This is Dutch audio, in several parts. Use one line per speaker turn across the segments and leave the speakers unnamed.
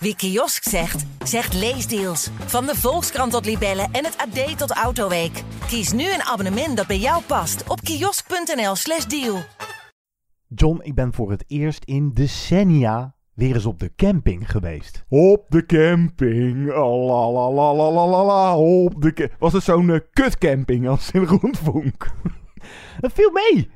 Wie kiosk zegt, zegt leesdeals. Van de Volkskrant tot Libellen en het AD tot Autoweek. Kies nu een abonnement dat bij jou past op kiosk.nl/slash deal.
John, ik ben voor het eerst in decennia weer eens op de camping geweest.
Op de camping. Oh, la, la, la, la, la, la, la, op de Was het zo'n eh, kutcamping als in Roentvonk?
Dat viel mee.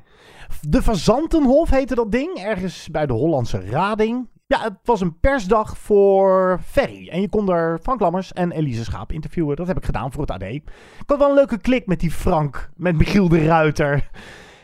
De Fazantenhof heette dat ding, ergens bij de Hollandse Rading. Ja, het was een persdag voor Ferry. En je kon daar Frank Lammers en Elise Schaap interviewen. Dat heb ik gedaan voor het AD. Ik had wel een leuke klik met die Frank, met Michiel de Ruiter.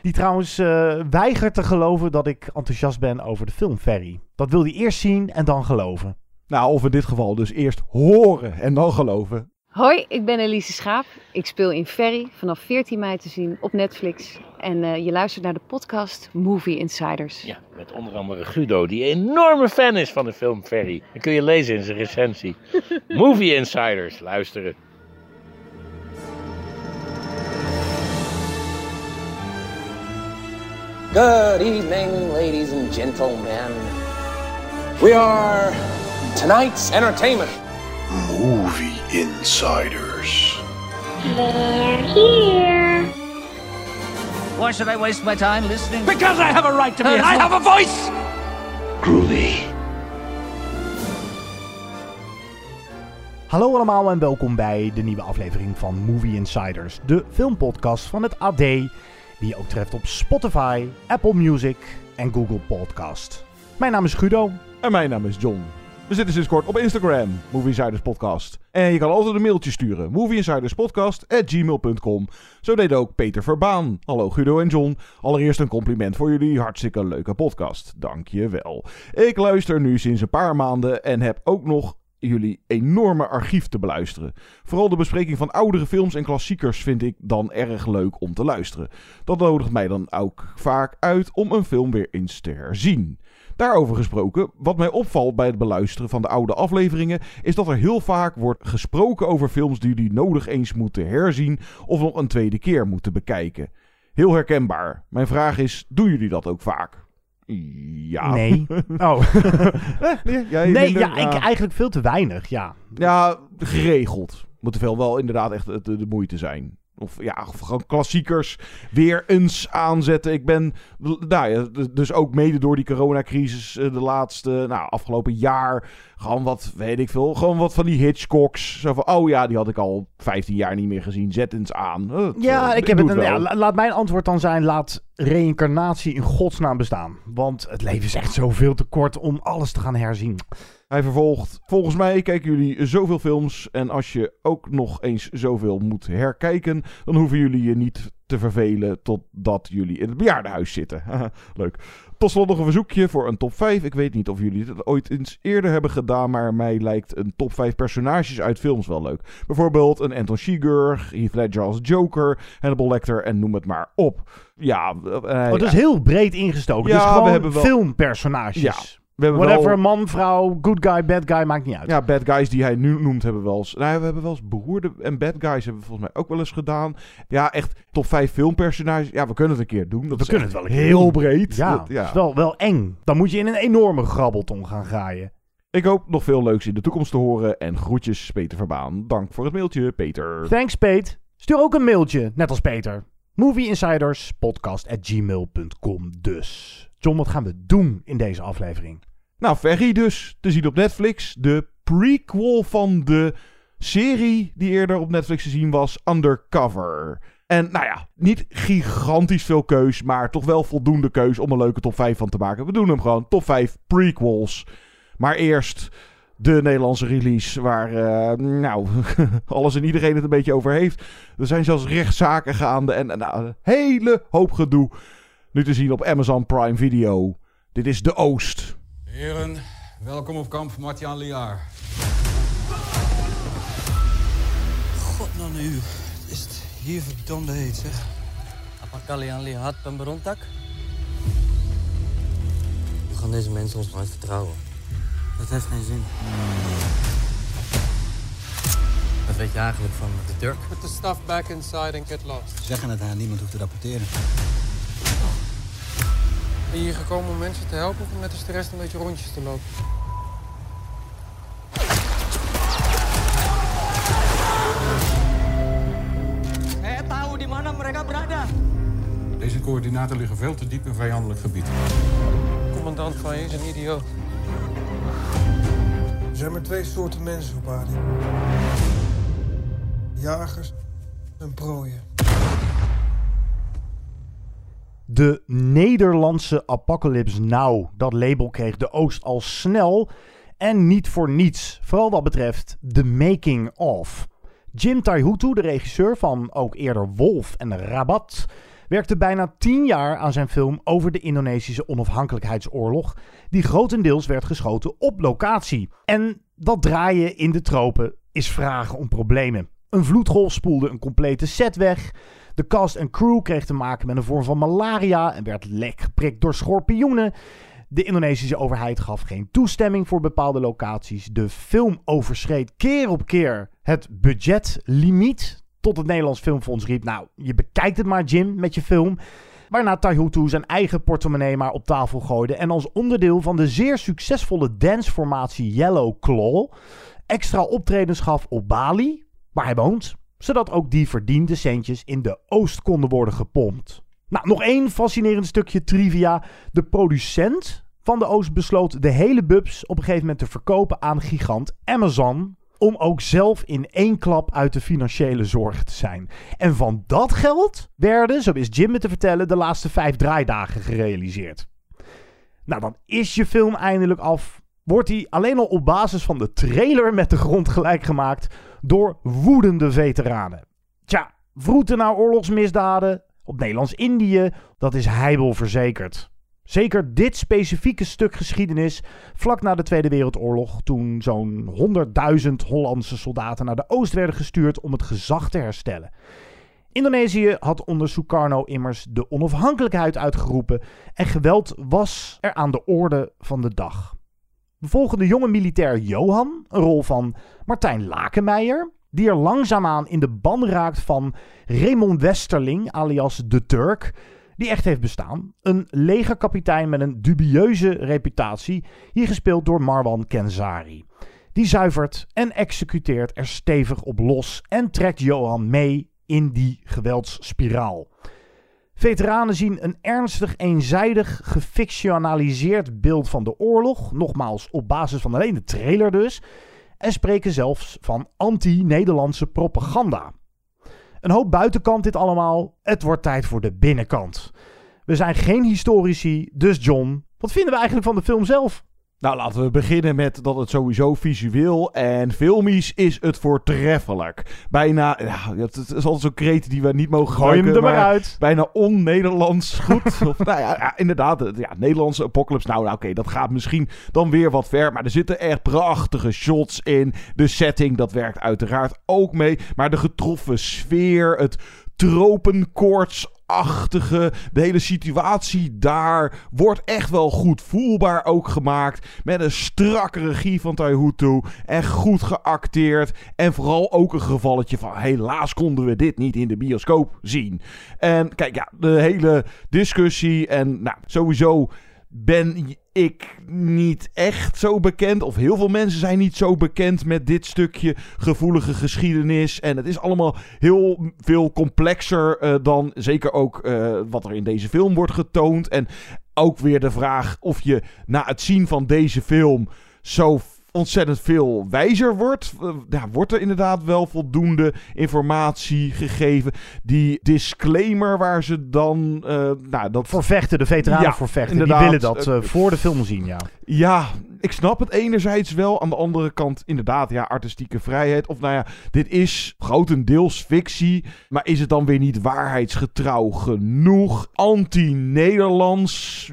Die trouwens eh, weigert te geloven dat ik enthousiast ben over de film Ferry. Dat wil hij eerst zien en dan geloven.
Nou, of in dit geval dus eerst horen en dan geloven.
Hoi, ik ben Elise Schaap. Ik speel in Ferry vanaf 14 mei te zien op Netflix. En eh, je luistert naar de podcast Movie Insiders.
Ja, met onder andere Guido, die een enorme fan is van de film Ferry. Dat kun je lezen in zijn recensie. Movie Insiders, luisteren.
Good evening, ladies and gentlemen. We are tonight's entertainment.
Movie Insiders.
Why should I waste my time listening?
Because I have a right to be, and I have a voice!
Groovy.
Hallo allemaal en welkom bij de nieuwe aflevering van Movie Insiders, de filmpodcast van het AD, die je ook treft op Spotify, Apple Music en Google Podcast. Mijn naam is Guido.
En mijn naam is John. We zitten sinds kort op Instagram, Movie Insiders Podcast. En je kan altijd een mailtje sturen, movieinsiderspodcast.gmail.com. Zo deed ook Peter Verbaan. Hallo Guido en John. Allereerst een compliment voor jullie hartstikke leuke podcast. Dank je wel. Ik luister nu sinds een paar maanden en heb ook nog jullie enorme archief te beluisteren. Vooral de bespreking van oudere films en klassiekers vind ik dan erg leuk om te luisteren. Dat nodigt mij dan ook vaak uit om een film weer eens te herzien. Daarover gesproken, wat mij opvalt bij het beluisteren van de oude afleveringen, is dat er heel vaak wordt gesproken over films die jullie nodig eens moeten herzien of nog een tweede keer moeten bekijken. Heel herkenbaar. Mijn vraag is: doen jullie dat ook vaak? Ja.
Nee. Oh.
Nee, jij
nee, ja, ik eigenlijk veel te weinig, ja.
Ja, geregeld. Moet er veel wel inderdaad echt de, de moeite zijn. Of ja, of gewoon klassiekers weer eens aanzetten. Ik ben, nou ja, dus ook mede door die coronacrisis eh, de laatste, nou, afgelopen jaar, gewoon wat, weet ik veel, gewoon wat van die Hitchcocks. Zo van, oh ja, die had ik al 15 jaar niet meer gezien. Zet eens aan. Eh,
Ja,
eh,
ik heb het, ja,
wel.
la- laat mijn antwoord dan zijn, laat reïncarnatie in godsnaam bestaan. Want het leven is echt zoveel te kort om alles te gaan herzien.
Hij vervolgt. Volgens mij kijken jullie zoveel films. En als je ook nog eens zoveel moet herkijken. dan hoeven jullie je niet te vervelen. totdat jullie in het bejaardenhuis zitten. Leuk. Tot slot nog een verzoekje voor een top 5. Ik weet niet of jullie het ooit eens eerder hebben gedaan. maar mij lijkt een top 5 personages uit films wel leuk. Bijvoorbeeld een Anton Chigurh, Heath Ledger als Joker, Hannibal Lecter en noem het maar op. Ja, eh,
Oh, dat is heel breed ingestoken.
Ja,
dus
we hebben wel-
filmpersonages.
Ja, we hebben
Whatever,
wel-
man, vrouw, good guy, bad guy, maakt niet uit.
Ja, bad guys die hij nu noemt hebben we wel eens... Nou, we hebben wel eens beroerde en bad guys hebben we volgens mij ook wel eens gedaan. Ja, echt top 5 filmpersonages. Ja, we kunnen het een keer doen. Dat
We kunnen het wel een keer
heel breed.
Ja,
Dat- ja.
is wel, wel eng. Dan moet je in een enorme grabbelton gaan graaien.
Ik hoop nog veel leuks in de toekomst te horen. En groetjes, Peter Verbaan. Dank voor het mailtje, Peter.
Thanks, Pete. Stuur ook een mailtje, net als Peter. Movieinsiderspodcast.gmail.com dus. John, wat gaan we doen in deze aflevering?
Nou, Ferry dus. Te zien op Netflix. De prequel van de serie die eerder op Netflix te zien was. Undercover. En nou ja, niet gigantisch veel keus, maar toch wel voldoende keus om een leuke top 5 van te maken. We doen hem gewoon. Top 5 prequels. Maar eerst de Nederlandse release waar eh, nou, alles en iedereen het een beetje over heeft. Er zijn zelfs rechtszaken gaande en, nou, een hele hoop gedoe. Nu te zien op Amazon Prime Video. Dit is De Oost.
Heren, welkom op kamp Martiaan Liaar.
God nou nu, is het hier verdomde heet zeg.
Apa kalian lihat pemberontak? We gaan deze mensen ons nooit vertrouwen.
Dat heeft geen zin.
Wat weet je eigenlijk van de Turk?
Put the stuff back inside and get lost.
Ze zeggen het aan, niemand hoeft te rapporteren.
Ben hier gekomen om mensen te helpen om net als de rest een beetje rondjes te lopen?
Deze coördinaten liggen veel te diep in vijandelijk gebied.
Commandant van je is een idioot.
Er zijn maar twee soorten mensen op aarde. Jagers en prooien.
De Nederlandse Apocalypse Now. Dat label kreeg de Oost al snel en niet voor niets. Vooral wat betreft de making of. Jim Taihutu, de regisseur van ook eerder Wolf en Rabat, werkte bijna tien jaar aan zijn film over de Indonesische onafhankelijkheidsoorlog, die grotendeels werd geschoten op locatie. En dat draaien in de tropen is vragen om problemen. Een vloedgolf spoelde een complete set weg. De cast en crew kreeg te maken met een vorm van malaria en werd lek geprikt door schorpioenen. De Indonesische overheid gaf geen toestemming voor bepaalde locaties. De film overschreed keer op keer het budgetlimiet. Tot het Nederlands Filmfonds riep: Nou, je bekijkt het maar, Jim, met je film. Waarna Taihutu zijn eigen portemonnee maar op tafel gooide. En als onderdeel van de zeer succesvolle danceformatie Yellow Claw. extra optredens gaf op Bali, waar hij woont. Zodat ook die verdiende centjes in de Oost konden worden gepompt. Nou, nog één fascinerend stukje trivia. De producent van de Oost besloot de hele bubs op een gegeven moment te verkopen aan gigant Amazon. Om ook zelf in één klap uit de financiële zorgen te zijn. En van dat geld werden, zo is Jim me te vertellen, de laatste vijf draaidagen gerealiseerd. Nou, dan is je film eindelijk af. Wordt hij alleen al op basis van de trailer met de grond gelijk gemaakt door woedende veteranen. Tja, vroeten naar oorlogsmisdaden, op Nederlands-Indië, dat is heibel verzekerd. Zeker dit specifieke stuk geschiedenis, vlak na de Tweede Wereldoorlog, toen zo'n 100.000 Hollandse soldaten naar de oost werden gestuurd om het gezag te herstellen. Indonesië had onder Sukarno immers de onafhankelijkheid uitgeroepen en geweld was er aan de orde van de dag. Volgen de jonge militair Johan, een rol van Martijn Lakenmeijer, die er langzaamaan in de ban raakt van Raymond Westerling, alias de Turk, die echt heeft bestaan. Een legerkapitein met een dubieuze reputatie, hier gespeeld door Marwan Kenzari. Die zuivert en executeert er stevig op los en trekt Johan mee in die geweldsspiraal. Veteranen zien een ernstig, eenzijdig, gefictionaliseerd beeld van de oorlog, nogmaals op basis van alleen de trailer dus, en spreken zelfs van anti-Nederlandse propaganda. Een hoop buitenkant dit allemaal, het wordt tijd voor de binnenkant. We zijn geen historici, dus John, wat vinden we eigenlijk van de film zelf?
Nou, laten we beginnen met dat het sowieso visueel en filmisch is het voortreffelijk. Bijna, ja, het is altijd zo'n kreet die we niet mogen
Gooi hem er maar uit.
Bijna on-Nederlands goed. of, nou ja, ja, inderdaad, ja, Nederlandse apocalypse. Nou, nou oké, dat gaat misschien dan weer wat ver. Maar er zitten echt prachtige shots in. De setting, dat werkt uiteraard ook mee. Maar de getroffen sfeer, het tropenkoortsachtige, de hele situatie daar wordt echt wel goed voelbaar ook gemaakt. Met een strakke regie van Taihutu. En goed geacteerd. En vooral ook een gevalletje van helaas konden we dit niet in de bioscoop zien. En kijk, ja, de hele discussie en nou, sowieso ben ik niet echt zo bekend, of heel veel mensen zijn niet zo bekend met dit stukje gevoelige geschiedenis. En het is allemaal heel veel complexer eh, dan zeker ook eh, wat er in deze film wordt getoond. En ook weer de vraag of je na het zien van deze film zo ontzettend veel wijzer wordt. Eh, ja, wordt er inderdaad wel voldoende informatie gegeven. Die disclaimer waar ze dan... eh nou, dat
Voor vechten, de veteranen
Ja,
voor vechten. Die willen dat eh, voor de film zien, ja.
Ja, ik snap het enerzijds wel. Aan de andere kant inderdaad, ja, artistieke vrijheid. Of nou ja, dit is grotendeels fictie. Maar is het dan weer niet waarheidsgetrouw genoeg? Anti-Nederlands?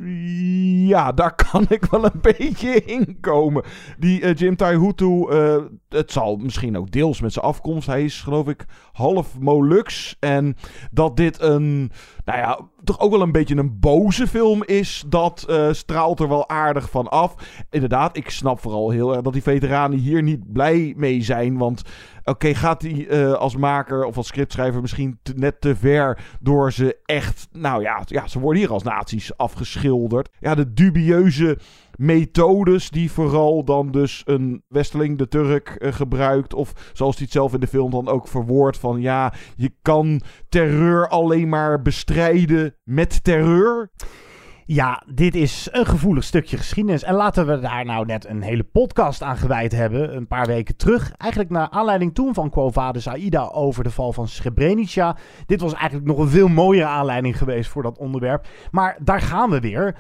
Ja, daar kan ik wel een beetje in komen. Die eh, Jim Taihutu, eh het zal misschien ook deels met zijn afkomst. Hij is geloof ik half Molux. En dat dit een, nou ja, toch ook wel een beetje een boze film is. Dat eh, straalt er wel aardig van af. Inderdaad, ik snap vooral heel erg dat die veteranen hier niet blij mee zijn. Want Oké, gaat hij eh, als maker of als scriptschrijver misschien net te ver door ze echt... Nou ja, ja, ze worden hier als nazi's afgeschilderd. Ja, de dubieuze methodes die vooral dan dus een Westerling, de Turk, eh, gebruikt. Of zoals hij het zelf in de film dan ook verwoordt van... Ja, je kan terreur alleen maar bestrijden met terreur.
Ja, dit is een gevoelig stukje geschiedenis. En laten we daar nou net een hele podcast aan gewijd hebben, een paar weken terug. Eigenlijk naar aanleiding toen van Quo Vadis Aida over de val van Srebrenica. Dit was eigenlijk nog een veel mooiere aanleiding geweest voor dat onderwerp. Maar daar gaan we weer.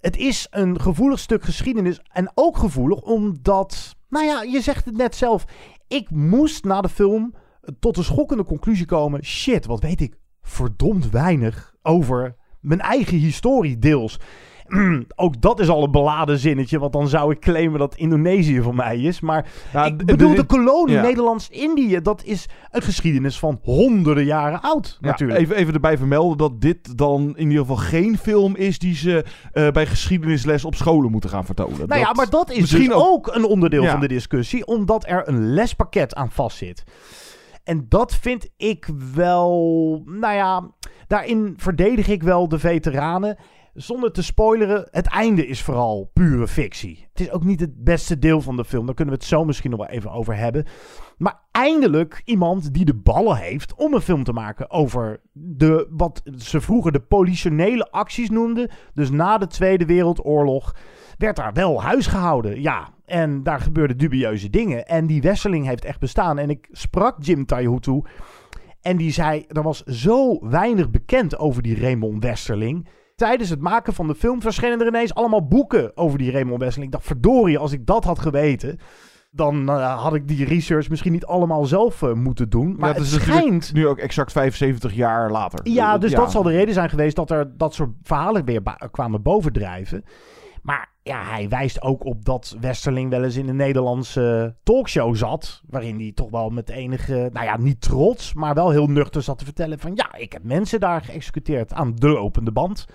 Het is een gevoelig stuk geschiedenis. En ook gevoelig omdat, nou ja, je zegt het net zelf. Ik moest na de film tot de schokkende conclusie komen. Shit, wat weet ik verdomd weinig over mijn eigen historie deels. Ook dat is al een beladen zinnetje, want dan zou ik claimen dat Indonesië voor mij is. Maar ik bedoel, de kolonie
ja.
Nederlands-Indië, dat is een geschiedenis van honderden jaren oud,
Ja,
natuurlijk.
even, even erbij vermelden dat dit dan in ieder geval geen film is die ze eh, bij geschiedenisles op scholen moeten gaan vertonen.
Nou ja, maar dat is
misschien
dus ook een onderdeel
Ja.
van de discussie, omdat er een lespakket aan vastzit. En dat vind ik wel, nou ja, daarin verdedig ik wel de veteranen. Zonder te spoileren, het einde is vooral pure fictie. Het is ook niet het beste deel van de film. Daar kunnen we het zo misschien nog wel even over hebben. Maar eindelijk iemand die de ballen heeft om een film te maken over de, wat ze vroeger de politionele acties noemden. Dus na de Tweede Wereldoorlog werd daar wel huis gehouden. Ja, en daar gebeurden dubieuze dingen. En die wisseling heeft echt bestaan. En ik sprak Jim Taihutu. En die zei, er was zo weinig bekend over die Raymond Westerling. Tijdens het maken van de film verschenen er ineens allemaal boeken over die Raymond Westerling. Ik dacht, verdorie, als ik dat had geweten... dan eh, had ik die research misschien niet allemaal zelf eh, moeten doen. Maar
Ja,
het
is
schijnt...
nu ook exact 75 jaar later.
Ja, dus dat zal de reden zijn geweest dat er dat soort verhalen weer kwamen bovendrijven. Maar ja, hij wijst ook op dat Westerling wel eens in een Nederlandse talkshow zat. Waarin hij toch wel met enige, nou ja, niet trots, maar wel heel nuchter zat te vertellen van ja, ik heb mensen daar geëxecuteerd aan de lopende band.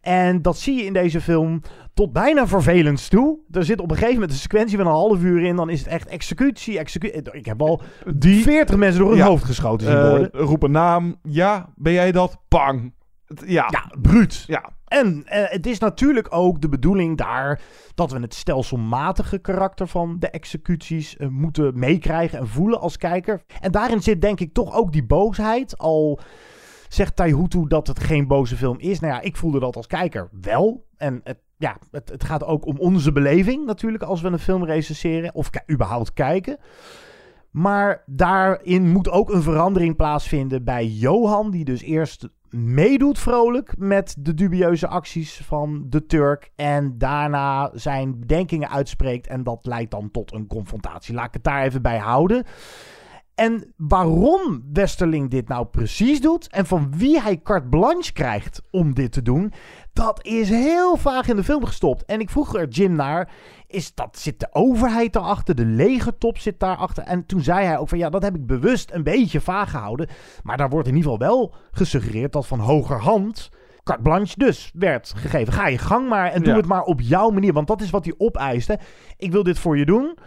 En dat zie je in deze film tot bijna vervelends toe. Er zit op een gegeven moment een sequentie van een half uur in. Dan is het echt executie, executie. Ik heb al
Die-
40 mensen door hun
Ja.
hoofd geschoten zien
Eh,
worden.
roep een naam. Ja, ben jij dat? Pang. Ja.
Ja, bruut.
Ja.
En eh, het is natuurlijk ook de bedoeling daar dat we het stelselmatige karakter van de executies eh, moeten meekrijgen en voelen als kijker. En daarin zit denk ik toch ook die boosheid. Al zegt Taihutu dat het geen boze film is. Nou ja, ik voelde dat als kijker wel. En het, ja, het, het gaat ook om onze beleving natuurlijk als we een film recenseren of überhaupt kijken. Maar daarin moet ook een verandering plaatsvinden bij Johan, die dus eerst meedoet vrolijk met de dubieuze acties van de Turk. En daarna zijn bedenkingen uitspreekt. En dat leidt dan tot een confrontatie. Laat ik het daar even bij houden. En waarom Westerling dit nou precies doet en van wie hij carte blanche krijgt om dit te doen, dat is heel vaag in de film gestopt. En ik vroeg er Jim naar, is dat, zit de overheid daarachter, de legertop zit daarachter? En toen zei hij ook van ja, dat heb ik bewust een beetje vaag gehouden. Maar daar wordt in ieder geval wel gesuggereerd dat van hogerhand carte blanche dus werd gegeven. Ga je gang maar en doe
Ja.
het maar op jouw manier, want dat is wat hij opeiste. Ik wil dit voor je doen,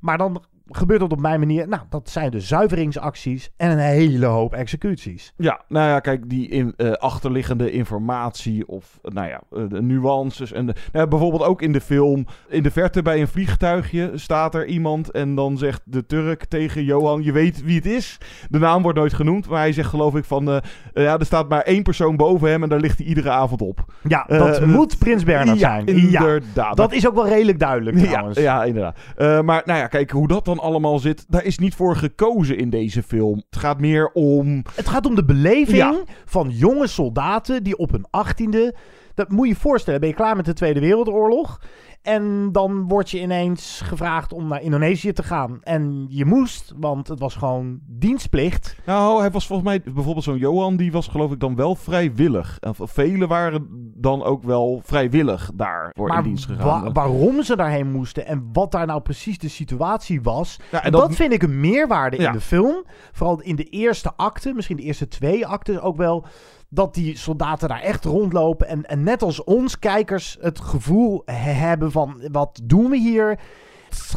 maar dan gebeurt het op mijn manier. Nou, dat zijn dus zuiveringsacties en een hele hoop executies.
Ja, nou ja, kijk, die in, eh, achterliggende informatie of, eh, nou ja, eh, de nuances. En de, nou ja, bijvoorbeeld ook in de film, in de verte bij een vliegtuigje staat er iemand en dan zegt de Turk tegen Johan, je weet wie het is. De naam wordt nooit genoemd, maar hij zegt geloof ik van, ja, er staat maar één persoon boven hem en daar ligt hij iedere avond op.
Ja, dat moet Prins Bernhard
ja,
zijn.
inderdaad.
dat is ook wel redelijk duidelijk
Ja,
trouwens.
ja, inderdaad. Eh, maar nou ja, kijk, hoe dat dan allemaal zit, daar is niet voor gekozen in deze film. Het gaat meer om...
Het gaat om de beleving
Ja.
van jonge soldaten die op hun achttiende... Dat moet je je voorstellen, ben je klaar met de Tweede Wereldoorlog... En dan word je ineens gevraagd om naar Indonesië te gaan. En je moest, want het was gewoon dienstplicht.
Nou, hij was volgens mij bijvoorbeeld zo'n Johan, die was geloof ik dan wel vrijwillig. En velen waren dan ook wel vrijwillig daarvoor
maar
in dienst gegaan.
wa- waarom ze daarheen moesten en wat daar nou precies de situatie was.
Ja, en
en
dat-
dat, vind ik een meerwaarde
Ja.
in de film. Vooral in de eerste acte, misschien de eerste twee actes ook wel. Dat die soldaten daar echt rondlopen. En, en net als ons kijkers het gevoel he- hebben van wat doen we hier?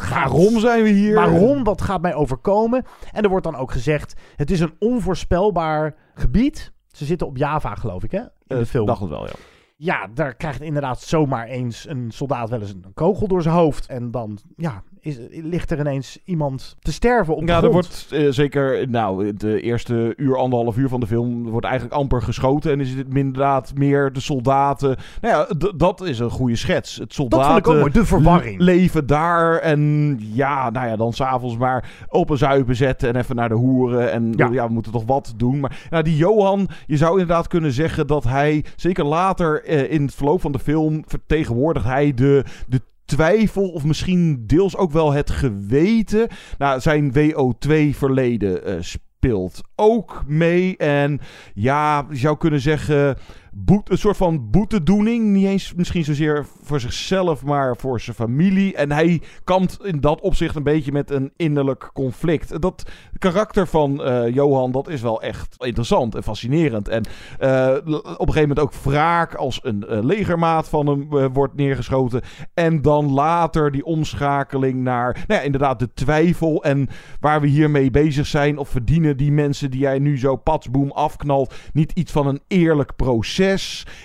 Waarom zijn we hier?
Waarom? Wat gaat mij overkomen? En er wordt dan ook gezegd, het is een onvoorspelbaar gebied. Ze zitten op Java, geloof ik, hè? In de
Eh,
film.
dacht het wel, ja.
Ja, daar krijgt inderdaad zomaar eens een soldaat wel eens een kogel door zijn hoofd. En dan, ja, is, ligt er ineens iemand te sterven op de
Ja, er wordt eh, zeker, nou, de eerste uur, anderhalf uur van de film wordt eigenlijk amper geschoten. En is het inderdaad meer de soldaten. Nou ja, dat is een goede schets. Het soldaten
vond ik ook mooi, de verwarring.
le- leven daar en ja, nou ja, dan s'avonds maar op een zuipen zetten en even naar de hoeren. En
Ja.
ja, we moeten toch wat doen. Maar nou, die Johan, je zou inderdaad kunnen zeggen dat hij, zeker later eh, in het verloop van de film, vertegenwoordigt hij de, de twijfel of misschien deels ook wel het geweten. Nou, zijn WO2-verleden eh, speelt ook mee. En ja, je zou kunnen zeggen, boet, een soort van boetedoening. Niet eens misschien zozeer voor zichzelf, maar voor zijn familie. En hij kampt in dat opzicht een beetje met een innerlijk conflict. Dat karakter van eh, Johan, dat is wel echt interessant en fascinerend. En eh, op een gegeven moment ook wraak als een eh, legermaat van hem wordt neergeschoten. En dan later die omschakeling naar, nou ja, inderdaad de twijfel. En waar we hiermee bezig zijn. Of verdienen die mensen die jij nu zo patsboom afknalt niet iets van een eerlijk proces.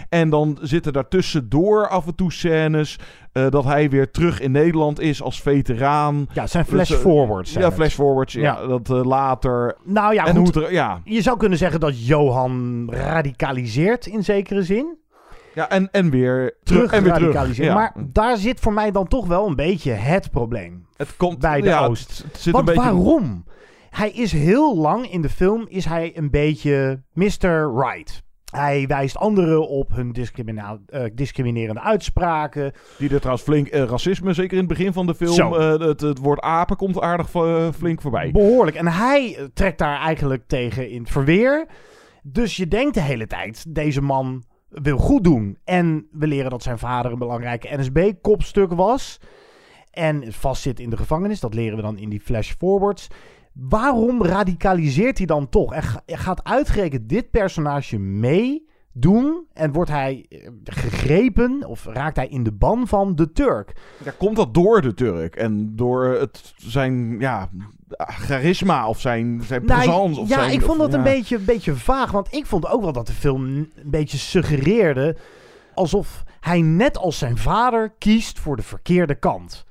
En dan zitten daartussendoor af en toe scènes. eh, dat hij weer terug in Nederland is als veteraan.
Ja, het zijn
Dus, eh,
flash-forwards. zijn
Ja, flash-forwards. Ja,
Ja.
dat eh, later.
Nou ja,
en
goed.
hoe er, ja.
Je zou kunnen zeggen dat Johan radicaliseert in zekere zin.
ja, en, en weer
Terug
en weer
radicaliseert.
terug. Ja.
Maar daar zit voor mij dan toch wel een beetje het probleem.
het komt
bij de
ja,
Oost.
Het, het zit
Want
een beetje,
waarom? Hij is heel lang in de film is hij een beetje Mr. Right. Hij wijst anderen op hun discrimina- eh, discriminerende uitspraken.
Die er trouwens flink eh, racisme, zeker in het begin van de film. Eh, het, het woord apen komt aardig flink voorbij.
Behoorlijk. En hij trekt daar eigenlijk tegen in het verweer. Dus je denkt de hele tijd, deze man wil goed doen. En we leren dat zijn vader een belangrijke NSB-kopstuk was. En vastzit in de gevangenis. Dat leren we dan in die flash-forwards. Waarom radicaliseert hij dan toch? En ga- gaat uitgerekend dit personage meedoen? En wordt hij eh, gegrepen of raakt hij in de ban van de Turk?
Ja, komt dat door de Turk en door het, zijn ja, charisma of zijn, zijn
Nou?
Of
ja,
zijn,
ik vond
of-
dat een,
ja.
beetje, een beetje vaag. Want ik vond ook wel dat de film een beetje suggereerde... alsof hij net als zijn vader kiest voor de verkeerde kant.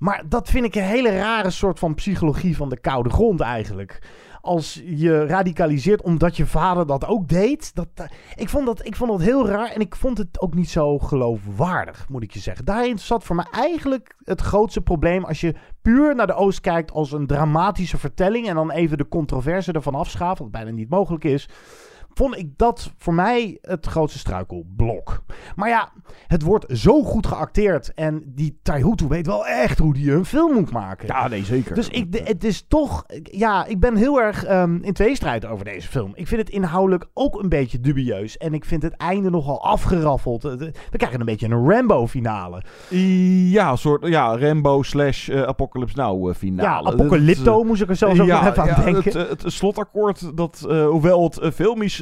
Maar dat vind ik een hele rare soort van psychologie van de koude grond eigenlijk. Als je radicaliseert omdat je vader dat ook deed. Dat, eh, ik, vond dat, ik vond dat heel raar en ik vond het ook niet zo geloofwaardig, moet ik je zeggen. Daarin zat voor mij eigenlijk het grootste probleem. Als je puur naar de Oost kijkt als een dramatische vertelling. en dan even de controverse ervan afschaft, wat bijna niet mogelijk is. Vond ik dat voor mij het grootste struikelblok. Maar ja, het wordt zo goed geacteerd. En die Taihutu weet wel echt hoe die een film moet maken.
Ja, nee, zeker.
Dus ik, de- het is toch... Ja, ik ben heel erg ehm, in tweestrijd over deze film. Ik vind het inhoudelijk ook een beetje dubieus. En ik vind het einde nogal afgeraffeld. Eh, We krijgen een beetje een Rambo-finale.
Ja, een soort ja, Rambo slash eh, Apocalypse Now eh,
Ja,
finale.
Apocalypto
Dat,
moest ik er zelfs ook
ja,
nog even aan
ja,
denken.
Het, het slotakkoord, dat, hoewel het eh,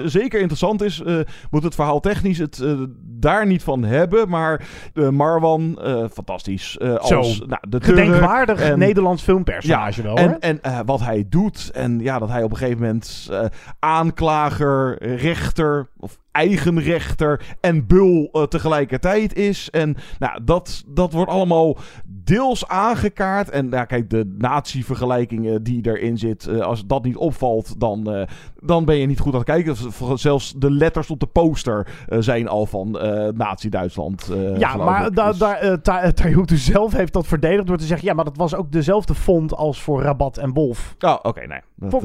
zeker interessant is, eh, moet het verhaal technisch het eh, daar niet van hebben. Maar eh, Marwan, fantastisch. als
Zo,
nou, de
Gedenkwaardig
en-
Nederlands filmpersonage wel.
En, en wat hij doet. En ja, dat hij op een gegeven moment aanklager, rechter of eigen rechter en bul eh, tegelijkertijd is. En nou, dat, dat wordt allemaal deels aangekaart. En nou, kijk, de nazi-vergelijkingen die erin zit, eh, als dat niet opvalt, dan, eh, dan ben je niet goed aan het kijken. Zelfs de letters op de poster eh, zijn al van eh Nazi-Duitsland. eh,
Ja, maar
Dus-
daar eh, eh, Taihutu zelf heeft dat verdedigd door te zeggen... ja, maar dat was ook dezelfde font als voor Rabat en Wolf.
Oh, oké, nee. Dat-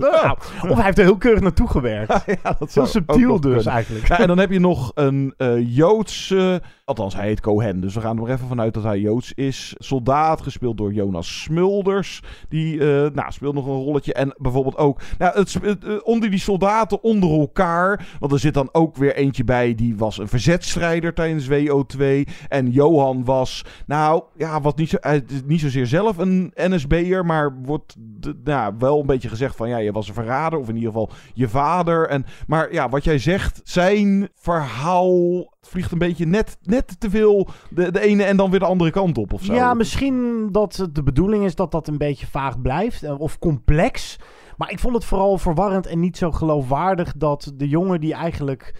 nou, of hij heeft er heel keurig naartoe gewerkt.
ja, dat
subtiel dus. Eigenlijk.
En dan heb je nog een eh, Joodse, althans hij heet Cohen, dus we gaan er even vanuit dat hij Joods is. Soldaat, gespeeld door Jonas Smulders, die eh, nou, speelt nog een rolletje. En bijvoorbeeld ook, nou, het, eh, onder die soldaten onder elkaar, want er zit dan ook weer eentje bij, die was een verzetstrijder tijdens WO2. En Johan was, nou ja, wat niet, zo, niet zozeer zelf een NSB'er, maar wordt nou, wel een beetje gezegd van ja, je was een verrader. Of in ieder geval je vader. En, maar ja, wat jij zegt, zijn verhaal vliegt een beetje net, net te veel de, de ene en dan weer de andere kant op of zo.
Ja, misschien dat het de bedoeling is dat dat een beetje vaag blijft. eh, Of complex. Maar ik vond het vooral verwarrend en niet zo geloofwaardig dat de jongen die eigenlijk...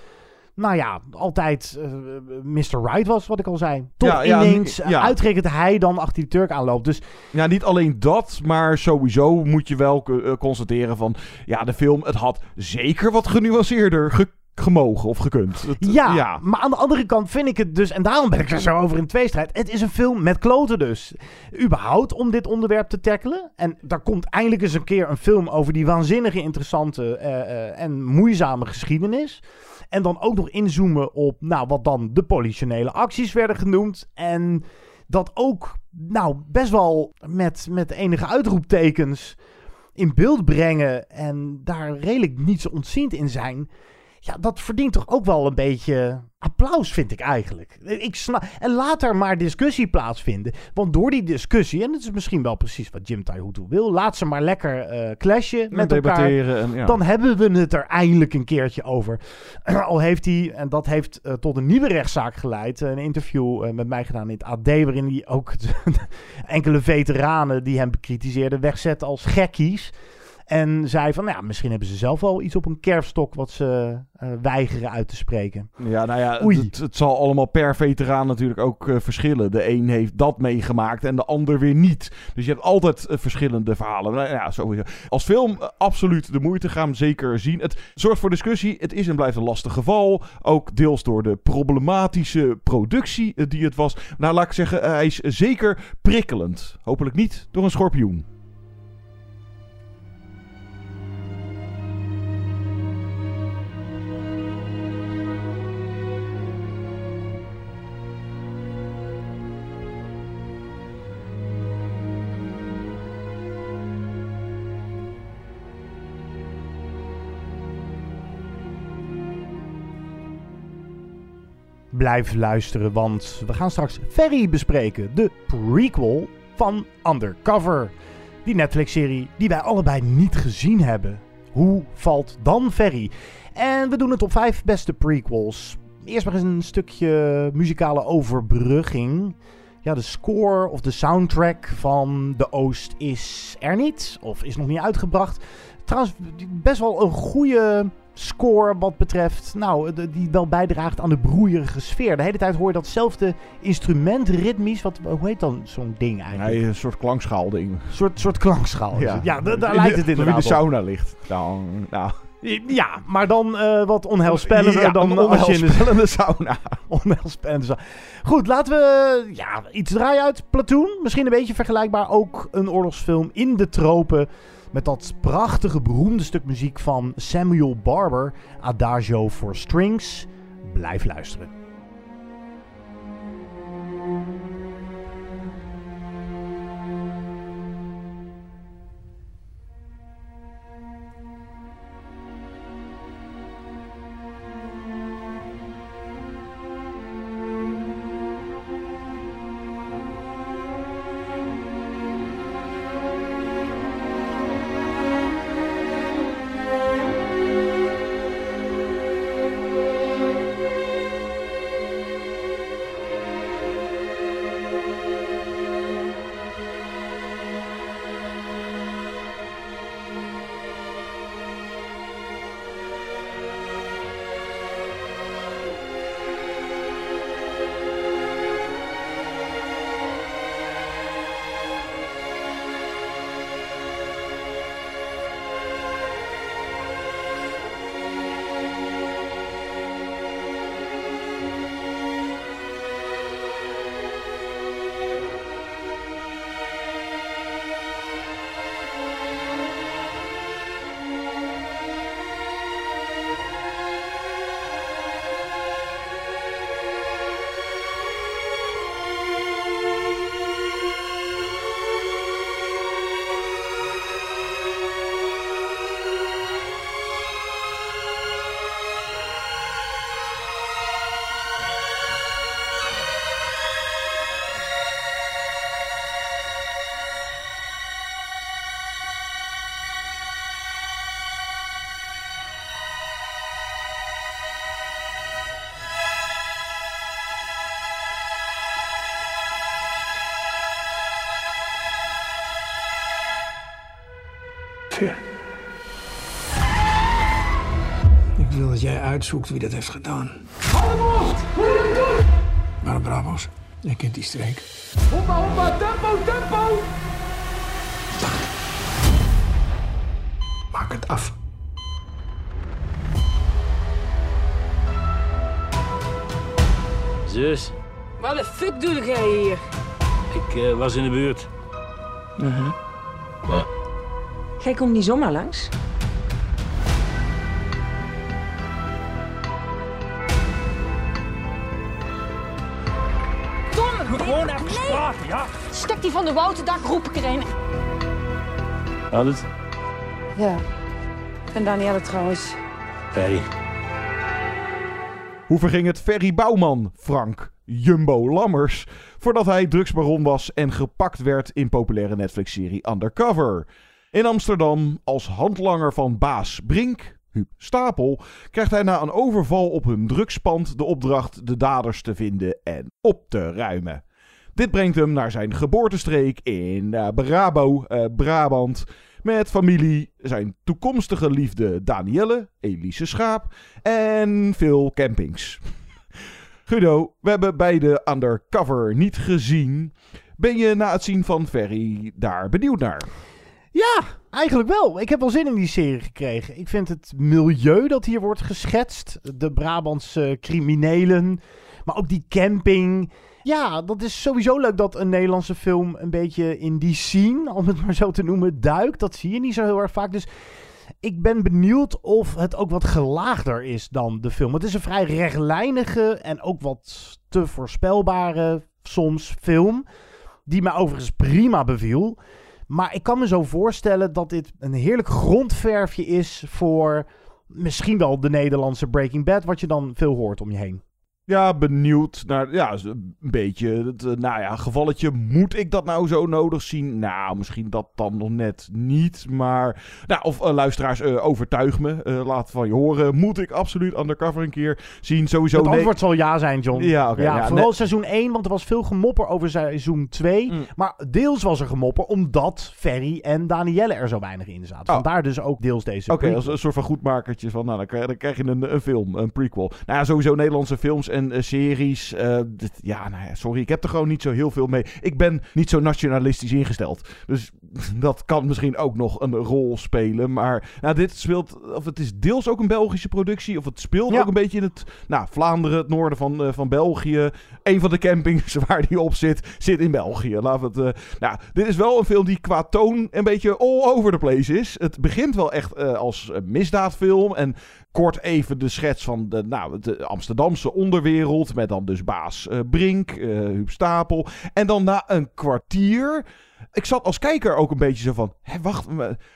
Nou ja, altijd eh, Mr. Right was, wat ik al zei. Toch
Ja, ja,
ineens,
ja.
eh, uitgerekend hij dan achter die Turk aanloopt. Dus
Ja, niet alleen dat, maar sowieso moet je wel constateren van... Ja, de film, het had zeker wat genuanceerder ge- gemogen of gekund. Het-
Ja,
ja.
maar aan de andere kant vind ik het dus, en daarom ben ik er zo over in tweestrijd. Het is een film met kloten dus. Überhaupt om dit onderwerp te tackelen. En daar komt eindelijk eens een keer een film over die waanzinnige, interessante eh, eh, en moeizame geschiedenis. En dan ook nog inzoomen op, nou, wat dan de politionele acties werden genoemd. En dat ook, nou, best wel met, met enige uitroeptekens in beeld brengen. En daar redelijk niets ontziend in zijn. Ja, dat verdient toch ook wel een beetje applaus, vind ik eigenlijk. Ik snap, en laat er maar discussie plaatsvinden. Want door die discussie, en dat is misschien wel precies wat Jim Taihutu wil, laat ze maar lekker eh clashen met elkaar.
debatteren en ja.
Dan hebben we het er eindelijk een keertje over. Al heeft hij, en dat heeft eh, tot een nieuwe rechtszaak geleid, een interview eh, met mij gedaan in het AD, waarin hij ook enkele veteranen die hem bekritiseerden wegzette als gekkies. En zei van, nou ja, misschien hebben ze zelf wel iets op een kerfstok wat ze eh, weigeren uit te spreken.
Ja, nou ja, het, het zal allemaal per veteraan natuurlijk ook eh, verschillen. De een heeft dat meegemaakt en de ander weer niet. Dus je hebt altijd eh, verschillende verhalen. Nou ja, sowieso. Als film absoluut de moeite. Gaan zeker zien. Het zorgt voor discussie. Het is en blijft een lastig geval. Ook deels door de problematische productie die het was. Nou, laat ik zeggen, hij is zeker prikkelend. Hopelijk niet door een schorpioen.
Blijf luisteren, want we gaan straks Ferry bespreken. De prequel van Undercover. Die Netflix-serie die wij allebei niet gezien hebben. Hoe valt dan Ferry? En we doen het op vijf beste prequels. Eerst maar eens een stukje muzikale overbrugging. Ja, de score of de soundtrack van De Oost is er niet. Of is nog niet uitgebracht. Trouwens, best wel een goede score wat betreft, nou, de- die wel bijdraagt aan de broeierige sfeer. De hele tijd hoor je datzelfde instrument, ritmisch, wat, hoe heet dan zo'n ding eigenlijk?
Nee, een soort klankschaalding.
Een soort, soort klankschaal. Ja, ja da- daar
In
lijkt het inderdaad
de sauna ligt. Nou, nou.
Ja, maar dan eh, wat onheilspellender
Ja,
dan als je in de
onheilspellende sauna.
onheilspellende sauna. Goed, laten we ja, iets draaien uit Platoon. Misschien een beetje vergelijkbaar. Ook een oorlogsfilm in de tropen. Met dat prachtige, beroemde stuk muziek van Samuel Barber. Adagio for Strings. Blijf luisteren.
Uitzoekt wie dat heeft gedaan. Maar Bravo's, jij kent die streek.
Hoppa, hoppa, tempo, tempo!
Maak het af.
Zus,
Wat de fuck doe jij hier?
ik eh, was in de buurt. Wat?
Jij komt niet zomaar langs. Stek die van de Wouterdak, roep ik erin.
Had het?
Ja, ik ben Danielle trouwens.
Ferry.
Hoe verging het Ferry Bouwman, Frank Jumbo Lammers, voordat hij drugsbaron was en gepakt werd in populaire Netflix-serie Undercover? In Amsterdam, als handlanger van baas Brink, Huub Stapel, krijgt hij na een overval op hun drugspand de opdracht de daders te vinden en op te ruimen. Dit brengt hem naar zijn geboortestreek in eh, Brabo, eh, Brabant. Met familie, zijn toekomstige liefde Danielle, Elise Schaap en veel campings. Guido, we hebben beide undercover niet gezien. Ben je na het zien van Ferry daar benieuwd naar?
Ja, eigenlijk wel. Ik heb wel zin in die serie gekregen. Ik vind het milieu dat hier wordt geschetst, de Brabantse criminelen, maar ook die camping. Ja, dat is sowieso leuk dat een Nederlandse film een beetje in die scene, om het maar zo te noemen, duikt. Dat zie je niet zo heel erg vaak. Dus ik ben benieuwd of het ook wat gelaagder is dan de film. Het is een vrij rechtlijnige en ook wat te voorspelbare soms film. Die mij overigens prima beviel. Maar ik kan me zo voorstellen dat dit een heerlijk grondverfje is voor misschien wel de Nederlandse Breaking Bad, wat je dan veel hoort om je heen.
Ja, benieuwd naar, ja, een beetje, het, eh, nou ja, gevalletje, moet ik dat nou zo nodig zien? Nou, misschien dat dan nog net niet, maar, nou, of eh, luisteraars, eh, overtuig me, laat van je horen. Moet ik absoluut Undercover een keer zien? Sowieso
het
nee.
antwoord zal ja zijn, John.
Ja, ja,
vooral
net-
seizoen 1, want er was veel gemopper over seizoen 2.
Mm.
Maar deels was er gemopper omdat Ferry en Danielle er zo weinig in zaten.
Oh.
Vandaar dus ook deels deze
Oké, als een soort van goedmakertje van, nou, dan krijg, dan krijg je een, een film, een prequel. Nou ja, sowieso Nederlandse films en eh, series. eh, dit- ja, nou ja, sorry, ik heb er gewoon niet zo heel veel mee. Ik ben niet zo nationalistisch ingesteld. Dus dat kan misschien ook nog een rol spelen. Maar nou, dit speelt, of het is deels ook een Belgische productie, of het speelt
Ja.
ook een beetje in het, nou, Vlaanderen, het noorden van, eh, van België. Een van de campings waar die op zit, zit in België. We het, nou, dit is wel een film die qua toon een beetje all over the place is. Het begint wel echt eh, als misdaadfilm en kort even de schets van de, nou, de Amsterdamse onderwereld. Met dan dus baas eh, Brink, eh Huub Stapel. En dan na een kwartier. Ik zat als kijker ook een beetje zo van. Hé, wacht,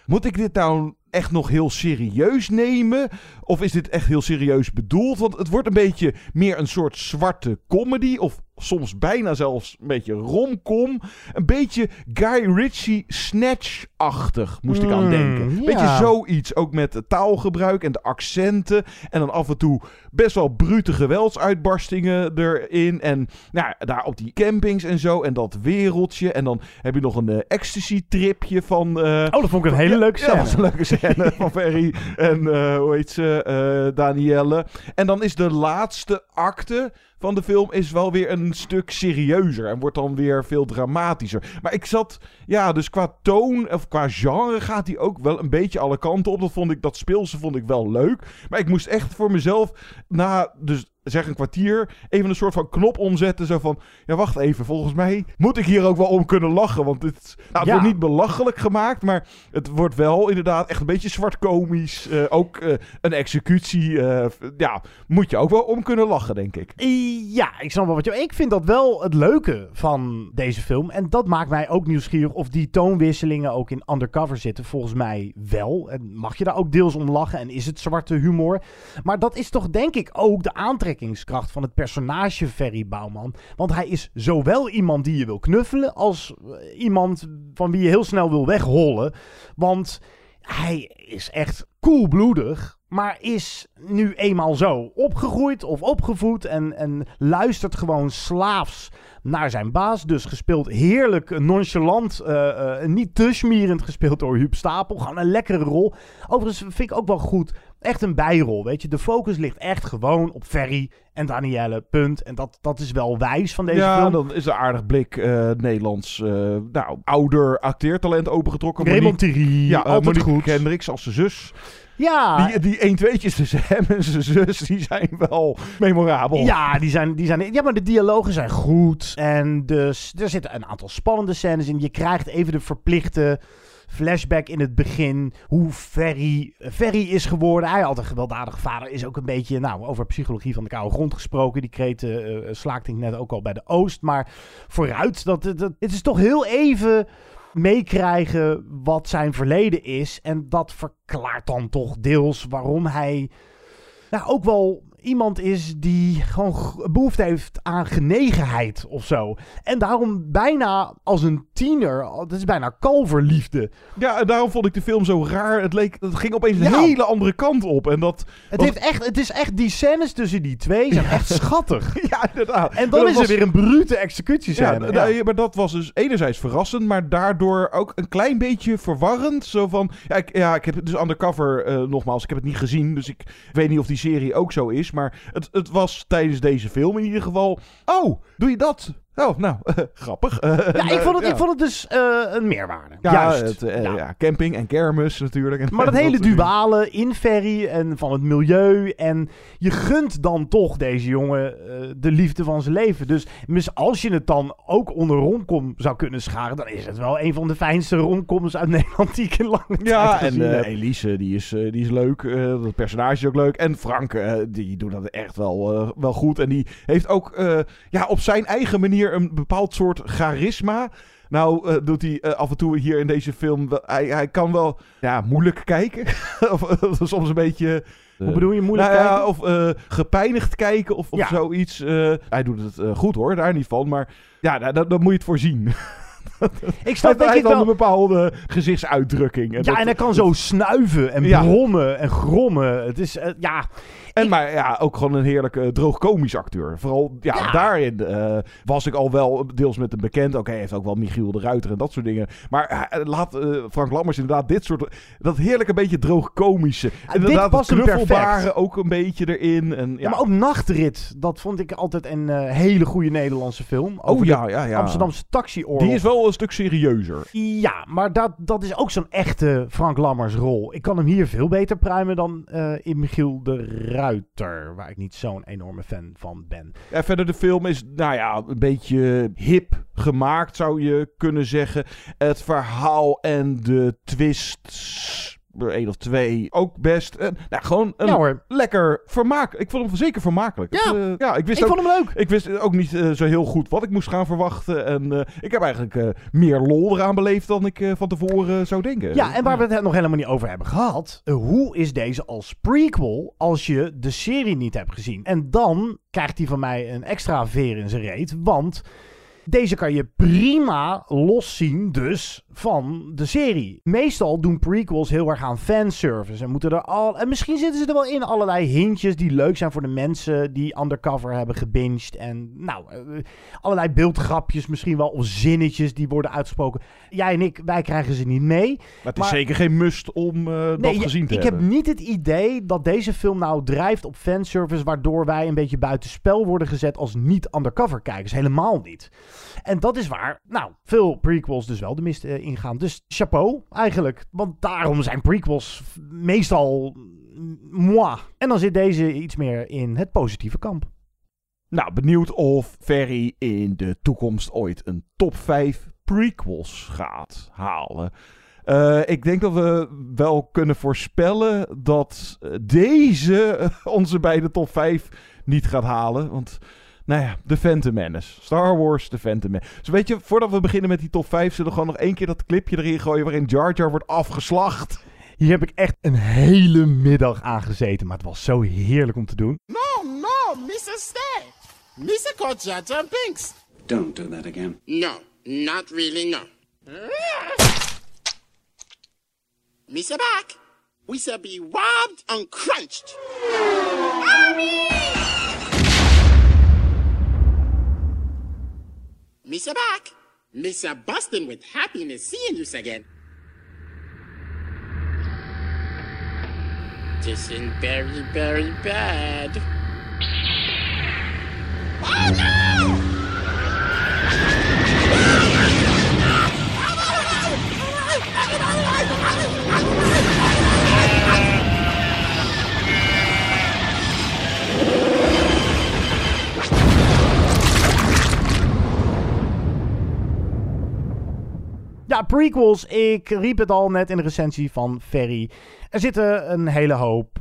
moet ik dit nou echt nog heel serieus nemen? Of is dit echt heel serieus bedoeld? Want het wordt een beetje meer een soort zwarte comedy. Of soms bijna zelfs een beetje romcom. Een beetje Guy Ritchie Snatch-achtig, moest ik aan
Mm,
denken. Beetje
ja.
zoiets, ook met het taalgebruik en de accenten. En dan af en toe best wel brute geweldsuitbarstingen erin. En nou, daar op die campings en zo. En dat wereldje. En dan heb je nog een eh, ecstasy-tripje van... eh,
Oh, dat vond ik een hele leuke
ja, dat
scène.
was een leuke scène van Ferry en eh, hoe heet ze, Danielle. En dan is de laatste acte van de film is wel weer een stuk serieuzer en wordt dan weer veel dramatischer. Maar ik zat, ja, dus qua toon of qua genre gaat hij ook wel een beetje alle kanten op. Dat vond ik, dat speelse vond ik wel leuk. Maar ik moest echt voor mezelf na, dus zeg een kwartier, even een soort van knop omzetten. Zo van, ja, wacht even, volgens mij moet ik hier ook wel om kunnen lachen. Want het, nou, het
Ja.
wordt niet belachelijk gemaakt, maar het wordt wel inderdaad echt een beetje zwart komisch. Eh, ook eh, een executie, eh, ja, moet je ook wel om kunnen lachen, denk ik.
Ja, ik snap wel wat je... Ik vind dat wel het leuke van deze film. En dat maakt mij ook nieuwsgierig of die toonwisselingen ook in Undercover zitten. Volgens mij wel. En mag je daar ook deels om lachen en is het zwarte humor. Maar dat is toch denk ik ook de aantrekkingskracht van het personage Ferry Bouwman. Want hij is zowel iemand die je wil knuffelen... als eh, iemand van wie je heel snel wil weghollen. Want hij is echt koelbloedig... maar is nu eenmaal zo opgegroeid of opgevoed en, en luistert gewoon slaafs naar zijn baas. Dus gespeeld heerlijk nonchalant, uh, uh, niet te smerend gespeeld door Huub Stapel. Gewoon een lekkere rol. Overigens vind ik ook wel goed, echt een bijrol, weet je. De focus ligt echt gewoon op Ferry en Danielle, punt. En dat, dat is wel wijs van deze
ja,
film.
dan is een aardig blik uh, Nederlands, nou, ouder acteertalent opengetrokken.
Raymond Thierry,
ja,
altijd
Monique
goed.
Hendricks als zijn zus.
Ja.
Die, die 1 tweetjes tussen hem en zijn zus, die zijn wel memorabel.
Ja, die zijn, die zijn, ja, maar de dialogen zijn goed. En dus er zitten een aantal spannende scènes in. Je krijgt even de verplichte flashback in het begin. Hoe Ferry, Ferry is geworden. Hij had een gewelddadige vader. Is ook een beetje, nou, over psychologie van de koude grond gesproken. Die kreet uh, slaakte ik net ook al bij de Oost. Maar vooruit, dat, dat, het is toch heel even meekrijgen wat zijn verleden is. En dat verklaart dan toch deels waarom hij nou, ook wel iemand is die gewoon behoefte heeft aan genegenheid of zo. En daarom bijna als een tiener, dat is bijna kalverliefde.
Ja, en daarom vond ik de film zo raar. Het, leek, het ging opeens een ja. hele andere kant op. En dat
het, heeft echt, het is echt, die scènes tussen die twee zijn echt schattig.
Ja, inderdaad.
En dan
dat
is
was...
er weer een brute executiescène.
Ja, ja. maar dat was dus enerzijds verrassend, maar daardoor ook een klein beetje verwarrend. Zo van, ja, ik, ja, ik heb het dus undercover, uh, nogmaals, ik heb het niet gezien, dus ik weet niet of die serie ook zo is. Maar het, het was tijdens deze film in ieder geval, oh, doe je dat? Oh, nou, uh, grappig. Uh,
ja, ik vond het, ik vond het dus uh, een meerwaarde.
Ja,
Juist.
Het, ja. camping en kermis natuurlijk.
Maar dat hele duale in Ferry en van het milieu. En je gunt dan toch deze jongen de liefde van zijn leven. Dus als je het dan ook onder romcom zou kunnen scharen... dan is het wel een van de fijnste romcoms uit Nederland die ik in lange
ja,
tijd
en uh, Elise, die is, die is leuk. dat personage is ook leuk. En Frank, die doet dat echt wel, wel goed. En die heeft ook ja, op zijn eigen manier een bepaald soort charisma. Nou uh, doet hij uh, af en toe hier in deze film... Hij, hij kan wel ja, moeilijk kijken. of uh, soms een beetje...
Hoe bedoel je moeilijk
nou,
kijken?
Ja, of gepijnigd kijken of, of
Ja.
zoiets. hij doet het goed hoor, daar niet van. Maar ja, daar, daar, daar moet je het voor zien.
Ik snap
hij
denk ik wel...
een bepaalde gezichtsuitdrukking. En
Ja,
dat-
en hij kan zo snuiven en
Ja.
brommen en grommen. Het is, eh, ja...
En maar ja, ook gewoon een heerlijke droogkomisch acteur. Vooral ja,
Ja.
daarin eh, was ik al wel deels met hem bekend. Oké, hij heeft ook wel Michiel de Ruiter en dat soort dingen. Maar eh, laat eh, Frank Lammers inderdaad dit soort... Dat heerlijke beetje droogkomische. Inderdaad,
past
het
hem perfect.
knuffelbare ook een beetje erin. En, ja.
Ja. maar ook Nachtrit, dat vond ik altijd een eh, hele goede Nederlandse film.
Oh
Over
ja,
de
ja, ja.
Amsterdamse taxioorlog.
Die is wel een stuk serieuzer.
Ja, maar dat, dat is ook zo'n echte Frank Lammers rol. Ik kan hem hier veel beter pruimen dan eh, in Michiel de Ruiter, waar ik niet zo'n enorme fan van ben.
Ja, verder de film is, nou ja, een beetje hip gemaakt, zou je kunnen zeggen. Het verhaal en de twists, één of twee, ook best. Eh, nou, gewoon een
Ja hoor.
lekker vermaak. Ik vond hem zeker vermakelijk.
Ja.
Eh, ja ik wist
Ik
ook,
vond hem leuk.
Ik wist ook niet eh, zo heel goed wat ik moest gaan verwachten. En eh, ik heb eigenlijk meer lol eraan beleefd dan ik van tevoren zou denken.
Ja, en waar we het nog helemaal niet over hebben gehad. eh, hoe is deze als prequel als je de serie niet hebt gezien? En dan krijgt hij van mij een extra veer in zijn reet. Want deze kan je prima loszien dus van de serie. Meestal doen prequels heel erg aan fanservice. En, moeten er al, en misschien zitten ze er wel in allerlei hintjes die leuk zijn voor de mensen die undercover hebben gebinged. En nou, eh, allerlei beeldgrapjes misschien wel. Of zinnetjes die worden uitgesproken. Jij en ik, wij krijgen ze niet mee.
Maar het is zeker geen must om eh, dat gezien te
ik
hebben.
heb niet het idee dat deze film nou drijft op fanservice, waardoor wij een beetje buitenspel worden gezet als niet-undercover kijkers. Helemaal niet. En dat is waar, nou, veel prequels dus wel de mist eh, ingaan. Dus chapeau eigenlijk. Want daarom zijn prequels meestal moi. En dan zit deze iets meer in het positieve kamp.
Nou, benieuwd of Ferry in de toekomst ooit een top 5 prequels gaat halen. Eh, ik denk dat we wel kunnen voorspellen dat eh, deze onze beide top 5 niet gaat halen. Want, nou ja, The Phantom Menace. Star Wars, The Phantom Menace. Dus weet je, voordat we beginnen met die top 5... zullen we gewoon nog één keer dat clipje erin gooien... waarin Jar Jar wordt afgeslacht.
Hier heb ik echt een hele middag aan gezeten, maar het was zo heerlijk om te doen.
No, no, Mr. Stay. Mr. caught Jar Jar Binks.
Don't do that again.
No, not really, no. Mr. Back. We shall be robbed and crunched. Mommy! Missa back. Missa busting with happiness seeing you again. This is very, very bad. Oh no!
Ja, prequels. Ik riep het al net in de recensie van Ferry. Er zitten een hele hoop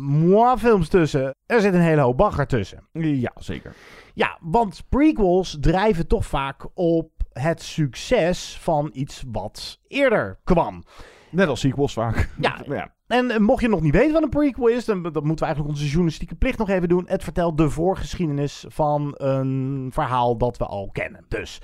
moi films tussen. Er zit een hele hoop bagger tussen.
Ja, zeker.
Ja, want prequels drijven toch vaak op het succes van iets wat eerder kwam.
Net als sequels vaak.
Ja,
ja.
En eh, mocht je nog niet weten wat een prequel is, dan, dan moeten we eigenlijk onze journalistieke plicht nog even doen. Het vertelt de voorgeschiedenis van een verhaal dat we al kennen. Dus.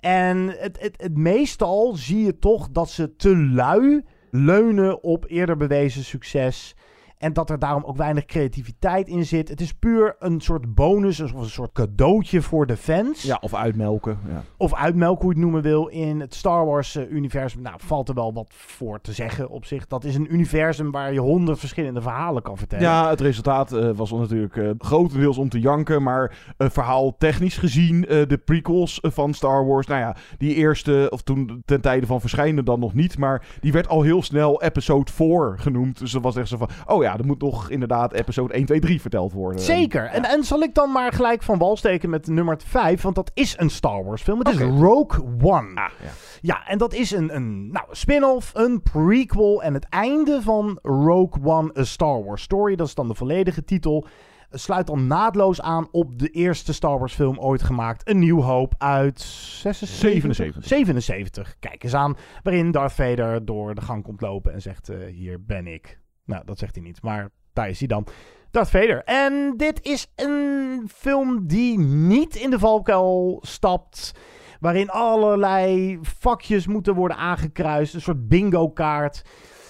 En het, het, het meestal zie je toch dat ze te lui leunen op eerder bewezen succes. En dat er daarom ook weinig creativiteit in zit. Het is puur een soort bonus of een soort cadeautje voor de fans.
Ja, of uitmelken. Ja.
Of uitmelken, hoe je het noemen wil. In het Star Wars-universum nou, valt er wel wat voor te zeggen op zich. Dat is een universum waar je honderd verschillende verhalen kan vertellen.
Ja, het resultaat uh, was natuurlijk uh, grotendeels om te janken. Maar uh, verhaal technisch gezien, eh, de prequels van Star Wars. Nou ja, die eerste, of toen ten tijde van verschijnen dan nog niet. Maar die werd al heel snel episode 4 genoemd. Dus dat was echt zo van, oh ja, er moet nog inderdaad episode 1, 2, 3 verteld worden.
Zeker. En, en zal ik dan maar gelijk van wal steken met nummer 5, want dat is een Star Wars film. Het okay. is Rogue One.
Ah, ja.
ja, en dat is een, een nou, spin-off, een prequel en het einde van Rogue One, A Star Wars Story. Dat is dan de volledige titel. Sluit dan naadloos aan op de eerste Star Wars film ooit gemaakt. Een Nieuw Hoop uit 76?
77.
77. Kijk eens aan. Waarin Darth Vader door de gang komt lopen en zegt, uh, hier ben ik. Nou, dat zegt hij niet, maar daar is hij dan. Darth Vader. En dit is een film die niet in de valkuil stapt. Waarin allerlei vakjes moeten worden aangekruist. Een soort bingo-kaart.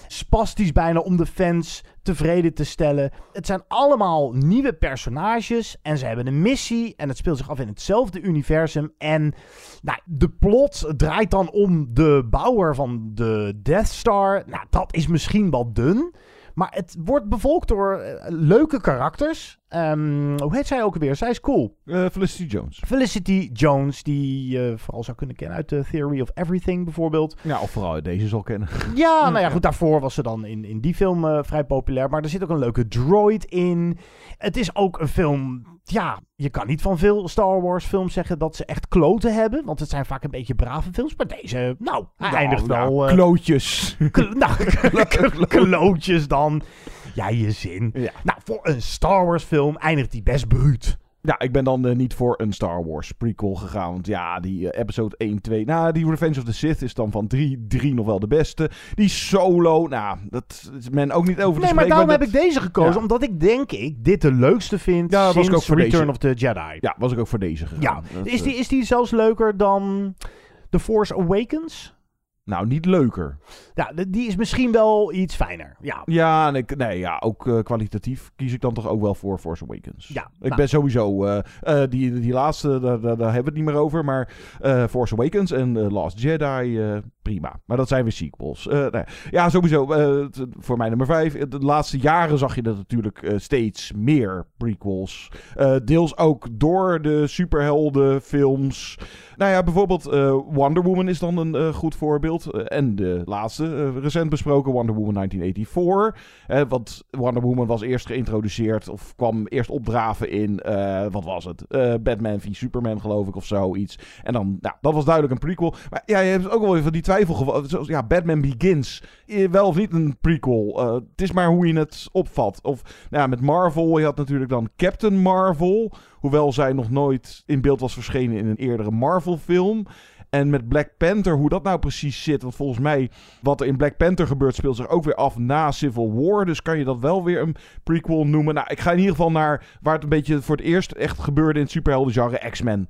Spastisch bijna om de fans tevreden te stellen. Het zijn allemaal nieuwe personages. En ze hebben een missie. En het speelt zich af in hetzelfde universum. En nou, de plot draait dan om de bouwer van de Death Star. Nou, dat is misschien wat dun. Maar het wordt bevolkt door uh, leuke karakters. Um, hoe heet zij ook alweer? Zij is cool.
Uh, Felicity Jones.
Felicity Jones, die je uh, vooral zou kunnen kennen uit The Theory of Everything bijvoorbeeld.
Ja, of vooral uit deze zal kennen.
Ja, nou ja, goed, daarvoor was ze dan in, in die film uh, vrij populair. Maar er zit ook een leuke droid in. Het is ook een film, ja, je kan niet van veel Star Wars films zeggen dat ze echt kloten hebben. Want het zijn vaak een beetje brave films. Maar deze, nou, hij nou, eindigt wel...
Nou, klootjes.
Kl nou, klootjes dan. Ja, je zin. Ja. Nou, voor een Star Wars film eindigt die best bruut.
Ja, ik ben dan uh, niet voor een Star Wars prequel gegaan. Want ja, die uh, episode 1, 2... Nou, die Revenge of the Sith is dan van 3, 3 nog wel de beste. Die Solo, nou, dat is men ook niet over te
Nee, maar daarom
dat-
heb ik deze gekozen.
Ja.
Omdat ik denk ik dit de leukste vind
Ja, was
sinds
ik ook voor
Return
deze.
of the Jedi.
Ja, was ik ook voor deze gegaan.
Ja, is
eh,
die, is die zelfs leuker dan The Force Awakens?
Nou, niet leuker.
Ja, die is misschien wel iets fijner. Ja,
Ja, en ik, nee, ja, ook eh, kwalitatief kies ik dan toch ook wel voor Force Awakens.
Ja,
ik
nou.
ben sowieso, eh, eh, die, die laatste, daar, daar, daar hebben we het niet meer over. Maar Force Awakens en Last Jedi, prima. Maar dat zijn weer sequels. Nee. Ja, sowieso, voor mij nummer vijf. De laatste jaren zag je dat natuurlijk steeds meer prequels. Deels ook door de superheldenfilms. Nou ja, bijvoorbeeld Wonder Woman is dan een goed voorbeeld. Eh, en de laatste, eh, recent besproken, Wonder Woman 1984. Eh, want Wonder Woman was eerst geïntroduceerd, of kwam eerst opdraven in, wat was het? Batman v Superman, geloof ik, of zoiets. En dan, nou, dat was duidelijk een prequel. Maar ja, je hebt ook wel even die twijfel ja, Batman Begins. Wel of niet een prequel. Het is maar hoe je het opvat. Of, nou ja, met Marvel, je had natuurlijk dan Captain Marvel. Hoewel zij nog nooit in beeld was verschenen in een eerdere Marvel-film. En met Black Panther, hoe dat nou precies zit. Want volgens mij, wat er in Black Panther gebeurt, speelt zich ook weer af na Civil War. Dus kan je dat wel weer een prequel noemen. Nou, ik ga in ieder geval naar waar het een beetje voor het eerst echt gebeurde in het superheldengenre, X-Men.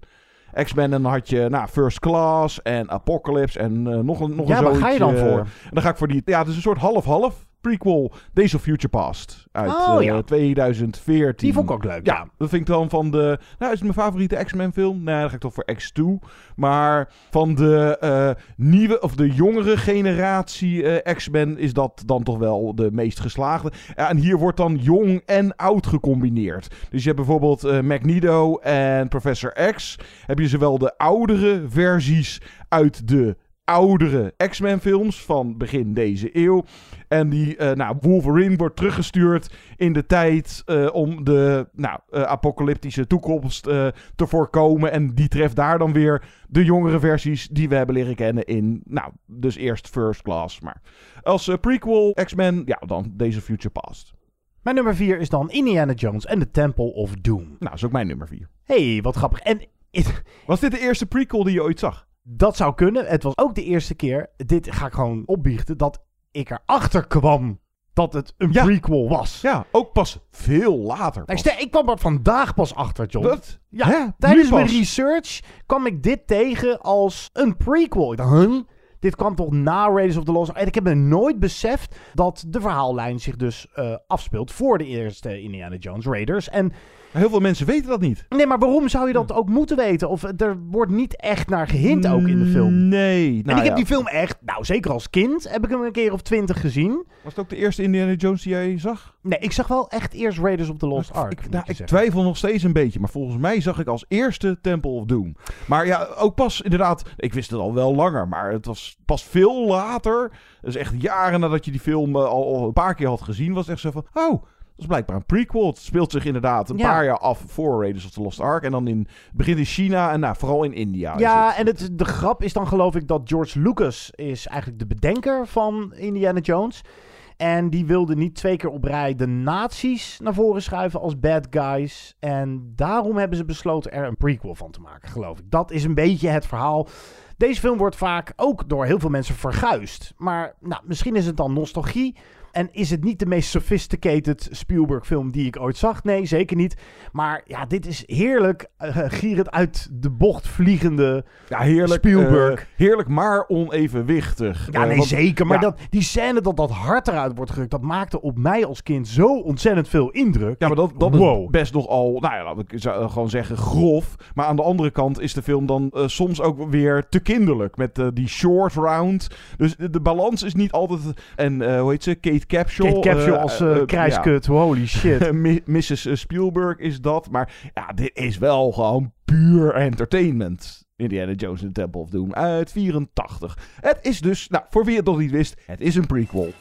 X-Men, en dan had je nou, First Class en Apocalypse en eh, nog een nog
Ja,
een
waar ga je dan voor?
En dan ga ik voor die... Ja, het is een soort half-half prequel Days of Future Past uit
Oh,
eh,
ja.
2014.
Die vond ik ook leuk, ja.
Dat vind ik dan van de... Nou, is het mijn favoriete X-Men film? Nee, dan ga ik toch voor X2. Maar van de eh, nieuwe of de jongere generatie eh, X-Men is dat dan toch wel de meest geslaagde. En hier wordt dan jong en oud gecombineerd. Dus je hebt bijvoorbeeld eh, Magneto en Professor X. Heb je zowel de oudere versies uit de oudere X-Men films van begin deze eeuw. En die, eh, nou, Wolverine wordt teruggestuurd in de tijd eh, om de, nou, eh, apocalyptische toekomst te voorkomen. En die treft daar dan weer de jongere versies die we hebben leren kennen in, nou, dus eerst First Class. Maar als prequel X-Men, ja, dan deze Future Past.
Mijn nummer 4 is dan Indiana Jones en The Temple of Doom.
Nou, is ook mijn nummer 4.
hey, wat grappig. En
Was dit de eerste prequel die je ooit zag?
Dat zou kunnen. Het was ook de eerste keer, dit ga ik gewoon opbiechten, dat ik erachter kwam dat het een
Ja.
prequel was.
Ja, ook pas veel later. Pas.
ik kwam er vandaag pas achter, John.
Wat?
Ja,
Hè?
tijdens mijn research kwam ik dit tegen als een prequel. Ik dacht, huh? Dit kwam toch na Raiders of the Lost Ark? En ik heb me nooit beseft dat de verhaallijn zich dus eh, afspeelt voor de eerste Indiana Jones Raiders. En
Heel veel mensen weten dat niet.
nee, maar waarom zou je dat ook moeten weten? Of er wordt niet echt naar gehint ook in de film.
Nee.
en
nou
ik heb die film echt, nou zeker als kind, heb ik hem een keer of twintig gezien.
Was het ook de eerste Indiana Jones die jij zag?
Nee, ik zag wel echt eerst Raiders of the Lost Ark.
Ik, nou, ik
zeggen.
twijfel nog steeds een beetje, maar volgens mij zag ik als eerste Temple of Doom. Maar ja, ook pas inderdaad, ik wist het al wel langer, maar het was pas veel later, dus echt jaren nadat je die film eh, al, al een paar keer had gezien, was het echt zo van, oh, dat is blijkbaar een prequel. Het speelt zich inderdaad een
Ja.
paar jaar af voor Raiders of the Lost Ark en dan in, het begint in China en nou, vooral in India.
Ja,
het.
en het, de grap is dan geloof ik dat George Lucas is eigenlijk de bedenker van Indiana Jones. En die wilde niet twee keer op rij de nazi's naar voren schuiven als bad guys. En daarom hebben ze besloten er een prequel van te maken, geloof ik. Dat is een beetje het verhaal. Deze film wordt vaak ook door heel veel mensen verguisd. Maar nou, misschien is het dan nostalgie. En is het niet de meest sophisticated Spielberg-film die ik ooit zag? Nee, zeker niet. Maar ja, dit is heerlijk eh, gierend uit de bocht vliegende
ja, heerlijk,
Spielberg.
eh, heerlijk, maar onevenwichtig.
Ja,
Eh,
nee,
want-
zeker. Maar
ja,
dat, die scène dat dat hart eruit wordt gerukt, dat maakte op mij als kind zo ontzettend veel indruk.
Ja, maar dat, dat
Wow.
is best nogal, nou ja, laat ik zou gewoon zeggen, grof. Maar aan de andere kant is de film dan soms ook weer te kinderlijk. Met die short round. Dus de, de balans is niet altijd... En hoe heet ze? Kate Capshaw.
Kate Capshaw
eh,
als
eh,
eh krijskut, holy shit.
Mrs. Spielberg is dat. Maar ja, dit is wel gewoon puur entertainment. Indiana Jones in the Temple of Doom uit 84. Het is dus, nou, voor wie het nog niet wist, het is een prequel.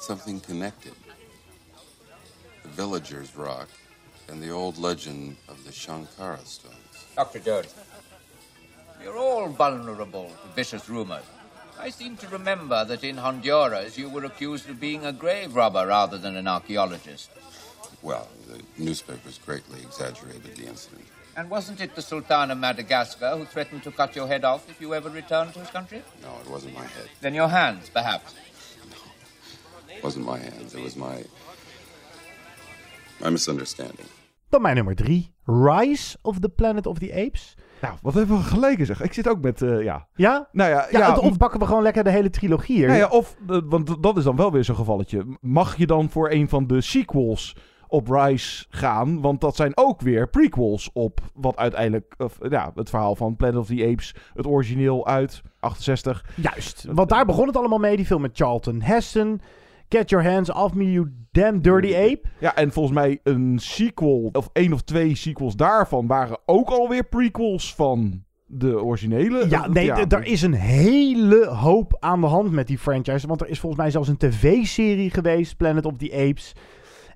Something connected. The Villager's Rock and the old legend of the Shankara stones.
Dr. Jones, you're all vulnerable to vicious rumors. I seem to remember that in Honduras you were accused of being a grave robber rather than an archaeologist.
Well, the newspapers greatly exaggerated the incident.
And wasn't it the Sultan of Madagascar who threatened to cut your head off if you ever returned to his country?
No, it wasn't my head.
Then your hands, perhaps.
No, It wasn't my hands. It was my my misunderstanding.
Dan mijn nummer drie. Rise of the Planet of the Apes.
Nou, wat hebben we geleken zeg. Ik zit ook met, eh, ja...
Ja?
Nou ja,
Ja,
ja,
of we gewoon lekker de hele trilogie hier.
Nou ja, of, eh, want dat is dan wel weer zo'n gevalletje. Mag je dan voor een van de sequels op Rise gaan? Want dat zijn ook weer prequels op wat uiteindelijk, of, ja, het verhaal van Planet of the Apes, het origineel uit 68.
Juist. Want daar begon het allemaal mee, die film met Charlton Heston. Get Your Hands Off Me, You Damn Dirty Ape.
Ja, en volgens mij een sequel, of één of twee sequels daarvan, waren ook alweer prequels van de originele.
Ja, nee, daar is een hele hoop aan de hand met die franchise. Want er is volgens mij zelfs een tv-serie geweest, Planet of the Apes.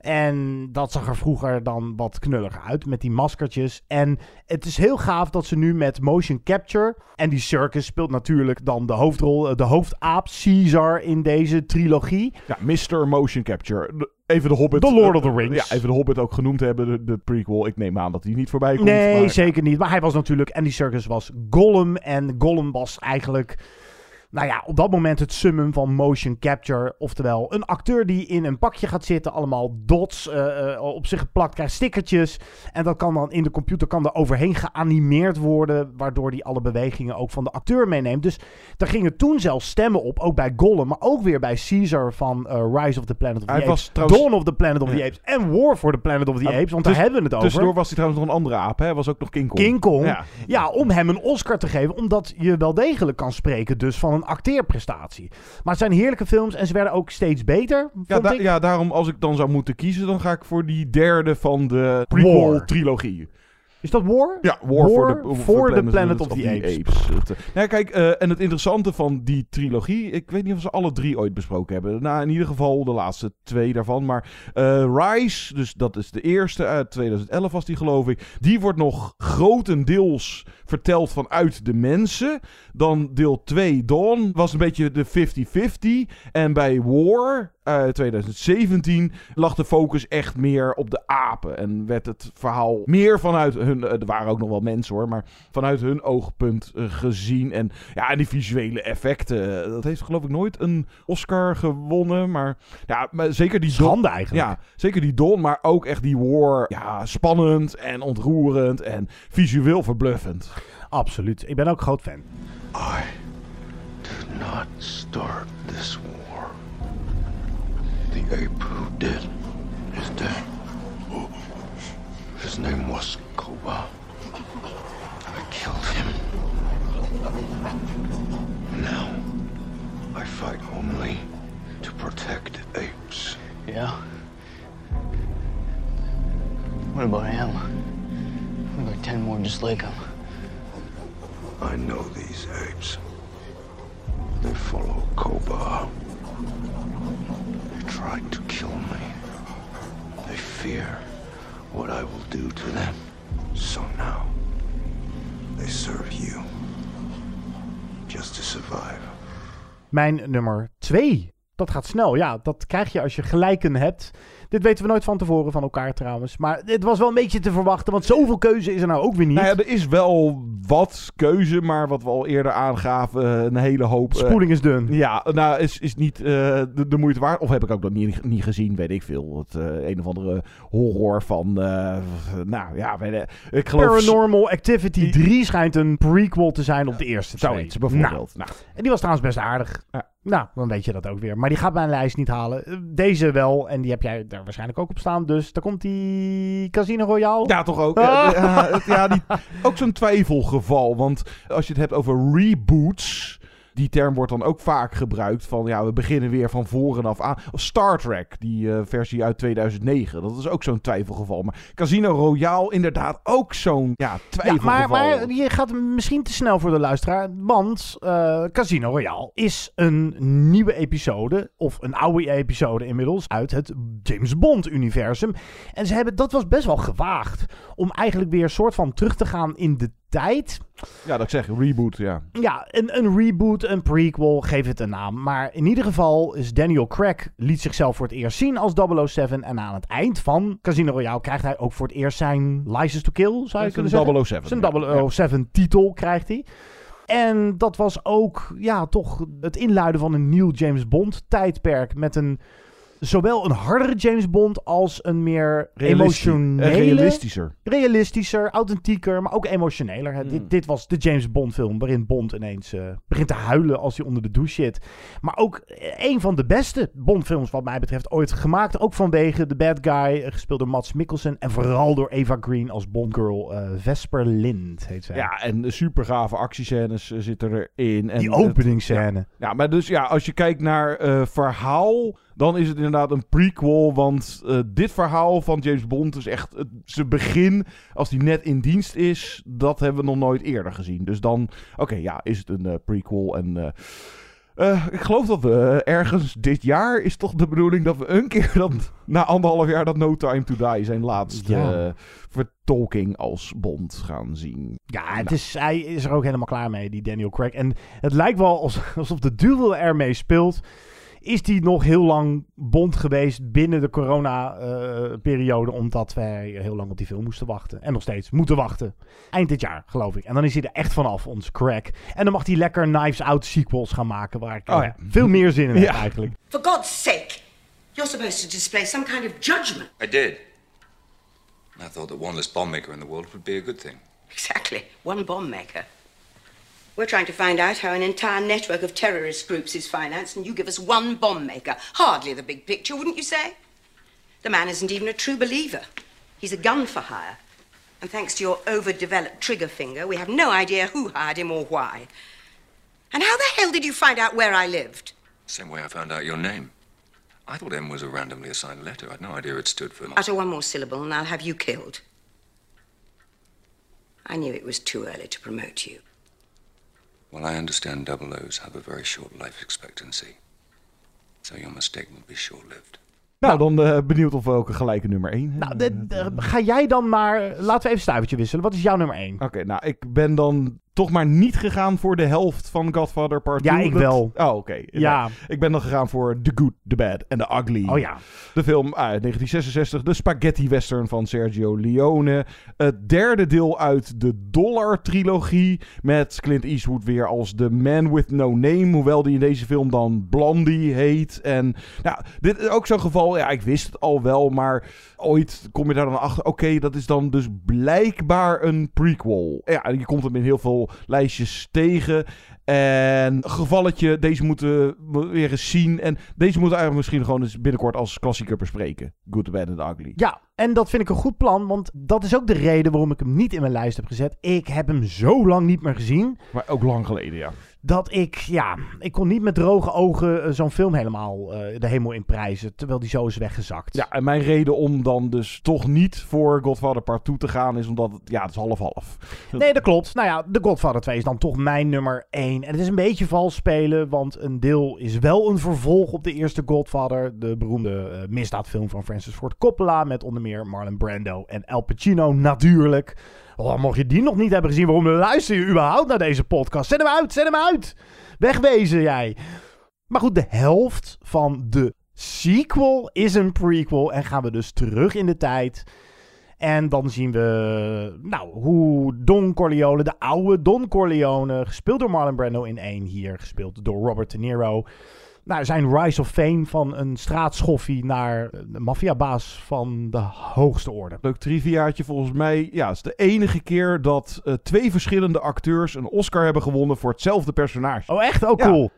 En dat zag er vroeger dan wat knulliger uit met die maskertjes. En het is heel gaaf dat ze nu met motion capture. En die circus speelt natuurlijk dan de hoofdrol, eh, de hoofdaap Caesar in deze trilogie.
Ja, Mr. Motion Capture. Even de Hobbit.
The Lord of the Rings.
Ja, even de Hobbit ook genoemd hebben, de, de prequel. Ik neem aan dat die niet voorbij komt.
Nee,
maar-
zeker niet. Maar hij was natuurlijk. En die circus was Gollum. En Gollum was eigenlijk. Nou ja, op dat moment het summum van motion capture. Oftewel, een acteur die in een pakje gaat zitten, allemaal dots uh, uh, op zich geplakt, krijgt stickertjes. En dat kan dan in de computer kan er overheen geanimeerd worden, waardoor die alle bewegingen ook van de acteur meeneemt. Dus daar gingen toen zelfs stemmen op, ook bij Gollum, maar ook weer bij Caesar van uh, Rise of the Planet of the
Hij
Apes,
was trouwens-
Dawn of the Planet of the. Apes en War for the Planet of the
Ah,
Apes, want daar hebben we het over.
Tussendoor was hij trouwens nog een andere aap, hè? Was ook nog King Kong.
King Kong.
Ja.
Ja. om hem een Oscar te geven. Omdat je wel degelijk kan spreken dus van een acteerprestatie. Maar het zijn heerlijke films en ze werden ook steeds beter,
Ja, da-
ik.
ja, daarom als ik dan zou moeten kiezen, dan ga ik voor die derde van de prequel-trilogie.
Is dat War?
Ja, War, for the,
for
for
the Planet of the Apes.
Het, eh, nou, kijk, eh, en het interessante van die trilogie, ik weet niet of ze alle drie ooit besproken hebben. Nou, in ieder geval de laatste twee daarvan. Maar eh, Rise, dus dat is de eerste uit 2011 was die geloof ik. Die wordt nog grotendeels verteld vanuit de mensen. Dan deel 2, Dawn, was een beetje de 50-50. En bij War, uit 2017, lag de focus echt meer op de apen. En werd het verhaal meer vanuit hun, eh, er waren ook nog wel mensen hoor, maar vanuit hun oogpunt eh, gezien. En ja, en die visuele effecten, eh, dat heeft geloof ik nooit een Oscar gewonnen. Maar ja, maar zeker die
Schande eigenlijk.
Ja, zeker die Dawn, maar ook echt die War. Ja, spannend en ontroerend en visueel verbluffend.
Absoluut. Ik ben ook groot fan.
I did not start this war. The ape who did is dead. Oh, his name was Koba. I killed him. Now, I fight only to protect apes.
Yeah? What about him? What about ten more just like him?
I know these apes. They follow Koba. Tried to kill me. They fear what I will do to them. So now, they serve you. Just to survive.
Mijn nummer 2. Dat gaat snel. Ja, dat krijg je als je gelijken hebt. Dit weten we nooit van tevoren van elkaar trouwens. Maar dit was wel een beetje te verwachten. Want zoveel keuze is er nou ook weer niet.
Nou ja, er is wel wat keuze, maar wat we al eerder aangaven, een hele hoop. eh,
Spoeling is dun.
Ja, nou, is, is niet eh, de, de moeite waard. Of heb ik ook nog niet, niet gezien, weet ik veel. Het, eh, een of andere horror van, nou ja, ik, geloof...
Paranormal Activity 3 schijnt een prequel te zijn op de eerste twee.
Zoiets, bijvoorbeeld. Nou.
En die was trouwens best aardig. Nou, dan weet je dat ook weer. Maar die gaat mijn lijst niet halen. Eh, Deze wel. En die heb jij daar waarschijnlijk ook op staan. Dus daar komt die Casino Royale.
Ja, toch ook.
Ah.
Ja, die, ook zo'n twijfelgeval. Want als je het hebt over reboots. Die term wordt dan ook vaak gebruikt van ja, we beginnen weer van voren af aan. Star Trek, die eh, versie uit 2009. Dat is ook zo'n twijfelgeval. Maar Casino Royale inderdaad ook zo'n ja,
Ja,
twijfelgeval.
maar, maar je gaat misschien te snel voor de luisteraar. Want eh, Casino Royale is een nieuwe episode. Of een oude episode inmiddels. Uit het James Bond-universum. En ze hebben, dat was best wel gewaagd. Om eigenlijk weer een soort van terug te gaan in de tijd.
Ja, dat ik zeg, reboot, ja.
Ja, een, een reboot, een prequel, geef het een naam. Maar in ieder geval is Daniel Craig liet zichzelf voor het eerst zien als 007. En aan het eind van Casino Royale krijgt hij ook voor het eerst zijn License to Kill, zou je kunnen zeggen.
007,
Zijn
ja.
007 titel krijgt hij. En dat was ook, ja, toch het inluiden van een nieuw James Bond tijdperk met een... Zowel een hardere James Bond als een meer
Realistisch-
emotionele...
eh, realistischer.
Realistischer, authentieker, maar ook emotioneler. Hè.
Hmm.
Dit, dit was de James Bond film waarin Bond ineens eh, begint te huilen als hij onder de douche zit. Maar ook eh, een van de beste Bond films wat mij betreft ooit gemaakt. Ook vanwege de bad guy, eh, gespeeld door Mads Mikkelsen. En vooral door Eva Green als Bond girl. Vesper Lind heet zij.
Ja, en super gave actiescènes zitten erin. En
Die
het-
openingsscène.
Ja. ja, maar dus ja, als je kijkt naar verhaal, dan is het inderdaad een prequel. Want eh, dit verhaal van James Bond is echt het, zijn begin. Als hij net in dienst is, dat hebben we nog nooit eerder gezien. Dus dan, oké, ja, is het een eh, prequel. En eh, ik geloof dat we ergens dit jaar is toch de bedoeling dat we een keer dan na anderhalf jaar dat No Time to Die zijn laatste
Ja.
vertolking als Bond gaan zien.
Ja, het is, hij is er ook helemaal klaar mee, die Daniel Craig. En het lijkt wel als- alsof de duivel ermee speelt. Is die nog heel lang bond geweest binnen de corona-periode. omdat wij heel lang op die film moesten wachten. En nog steeds moeten wachten. Eind dit jaar, geloof ik. En dan is hij er echt vanaf, ons crack. En dan mag hij lekker Knives Out sequels gaan maken. Waar ik
Oh,
eh,
ja.
veel meer zin in heb
Ja.
eigenlijk.
For God's sake, you're supposed to display some kind of judgment.
I did. I thought that one less bomb maker in the world would be a good thing.
Exactly, one bomb maker. We're trying to find out how an entire network of terrorist groups is financed, and you give us one bomb maker. Hardly the big picture, wouldn't you say? The man isn't even a true believer. He's a gun for hire. And thanks to your overdeveloped trigger finger, we have no idea who hired him or why. And how the hell did you find out where I lived?
Same way I found out your name. I thought M was a randomly assigned letter. I had no idea it stood for.
Utter one more syllable, and I'll have you killed. I knew it was too early to promote you.
Well, I understand double O's have a very short life expectancy. So your mistake will be short lived.
Nou, dan eh, benieuwd of we ook een gelijke nummer 1
Nou, de- ga jij dan maar... Laten we even stuivertje wisselen. Wat is jouw nummer 1?
Oké, nou, ik ben dan toch maar niet gegaan voor de helft van Godfather Part
Ja,
2.
ik
Dat-
wel.
Oh, oké.
Ja.
Ik ben dan gegaan voor The Good, The Bad and The Ugly.
Oh ja.
De film uit 1966, de spaghetti western van Sergio Leone. Het derde deel uit de Dollar-trilogie. Met Clint Eastwood weer als The Man With No Name. Hoewel die in deze film dan Blondie heet. En nou, dit is ook zo'n geval. Ja, ik wist het al wel. Maar ooit kom je daar dan achter. Oké, dat is dan dus blijkbaar een prequel. Ja, je komt hem in heel veel lijstjes tegen. En gevalletje, deze moeten we weer eens zien. En deze moeten we eigenlijk misschien gewoon eens binnenkort als klassieker bespreken. Good, the Bad and the Ugly.
Ja, en dat vind ik een goed plan, want dat is ook de reden waarom ik hem niet in mijn lijst heb gezet. Ik heb hem zo lang niet meer gezien,
Maar ook lang geleden, ja.
Dat ik, ja, ik kon niet met droge ogen eh, zo'n film helemaal eh, de hemel in prijzen, terwijl die zo is weggezakt.
Ja, en mijn reden om dan dus toch niet voor Godfather Part 2 te gaan is omdat het, ja, het is half-half.
Nee, dat klopt. Nou ja, The Godfather 2 is dan toch mijn nummer 1. En het is een beetje vals spelen, want een deel is wel een vervolg op de eerste Godfather. De beroemde eh, misdaadfilm van Francis Ford Coppola met onder meer Marlon Brando en Al Pacino natuurlijk. Oh, mocht je die nog niet hebben gezien, waarom luister je überhaupt naar deze podcast? Zet hem uit, zet hem uit! Wegwezen jij! Maar goed, de helft van de sequel is een prequel en gaan we dus terug in de tijd... En dan zien we nou, hoe Don Corleone, de oude Don Corleone, gespeeld door Marlon Brando in één, hier gespeeld door Robert De Niro. Nou, zijn rise of fame van een straatschoffie naar de maffiabaas van de hoogste orde.
Leuk triviaatje volgens mij. Ja, het is de enige keer dat eh, twee verschillende acteurs een Oscar hebben gewonnen voor hetzelfde personage.
Oh, echt? Oh,
Ja.
cool.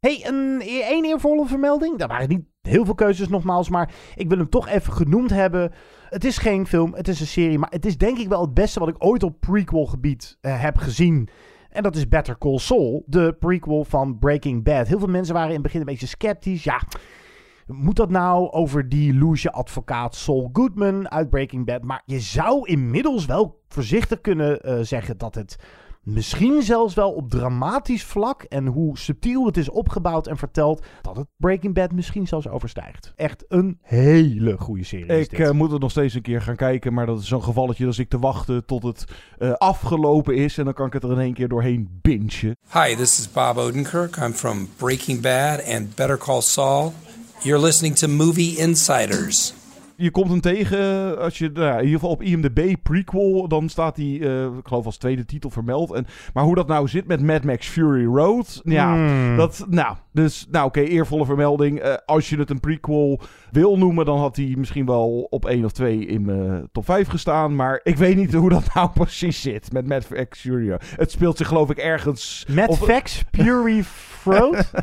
hey, een één eervolle vermelding. Dat waren niet heel veel keuzes nogmaals, maar ik wil hem toch even genoemd hebben. Het is geen film, het is een serie, maar het is denk ik wel het beste wat ik ooit op prequel gebied eh, heb gezien. En dat is Better Call Saul, de prequel van Breaking Bad. Heel veel mensen waren in het begin een beetje sceptisch. Ja, moet dat nou over die loesje advocaat Saul Goodman uit Breaking Bad? Maar je zou inmiddels wel voorzichtig kunnen eh, zeggen dat het misschien zelfs wel op dramatisch vlak en hoe subtiel het is opgebouwd en verteld, dat het Breaking Bad misschien zelfs overstijgt. Echt een hele goede serie. is
Ik
dit.
eh, moet het nog steeds een keer gaan kijken, maar dat is zo'n gevalletje dat ik te wachten tot het eh, afgelopen is. En dan kan ik het er in één keer doorheen bingen.
Hi, this is Bob Odenkirk. I'm from Breaking Bad and Better Call Saul. You're listening to Movie Insiders.
Je komt hem tegen als je, nou, in ieder geval op IMDb prequel, dan staat hij, eh, ik geloof als tweede titel vermeld. En, maar hoe dat nou zit met Mad Max Fury Road, ja,
Hmm.
dat, nou, dus, nou oké, eervolle vermelding. Eh, als je het een prequel wil noemen, dan had hij misschien wel op één of twee in mijn top 5 gestaan. Maar ik weet niet hoe dat nou precies zit met Mad Max Fury Road. Het speelt zich geloof ik ergens...
Mad Max Fury Road?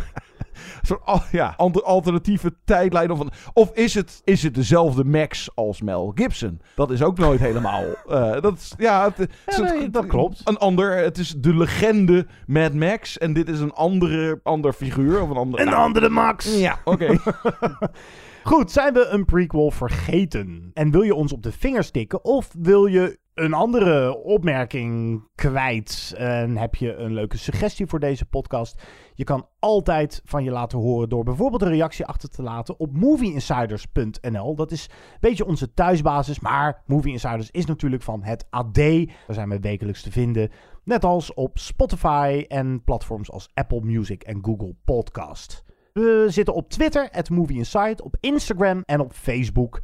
Soort al- ja, alternatieve tijdlijn. Of, is, het, is het dezelfde Max als Mel Gibson? Dat is ook nooit helemaal. eh, dat, is- ja, het, is
Ja,
het-
nee, dat klopt.
Een ander, het is de legende Mad Max. En dit is een andere, ander figuur. Of een andere,
Een
nou,
andere Max.
Ja, oké.
Goed, zijn we een prequel vergeten? En wil je ons op de vingers tikken? Of wil je een andere opmerking kwijt? En heb je een leuke suggestie voor deze podcast? Je kan altijd van je laten horen door bijvoorbeeld een reactie achter te laten op movieinsiders.nl. Dat is een beetje onze thuisbasis, maar Movie Insiders is natuurlijk van het AD. Daar zijn we wekelijks te vinden. Net als op Spotify en platforms als Apple Music en Google Podcast. We zitten op Twitter, at Movie op Instagram en op Facebook.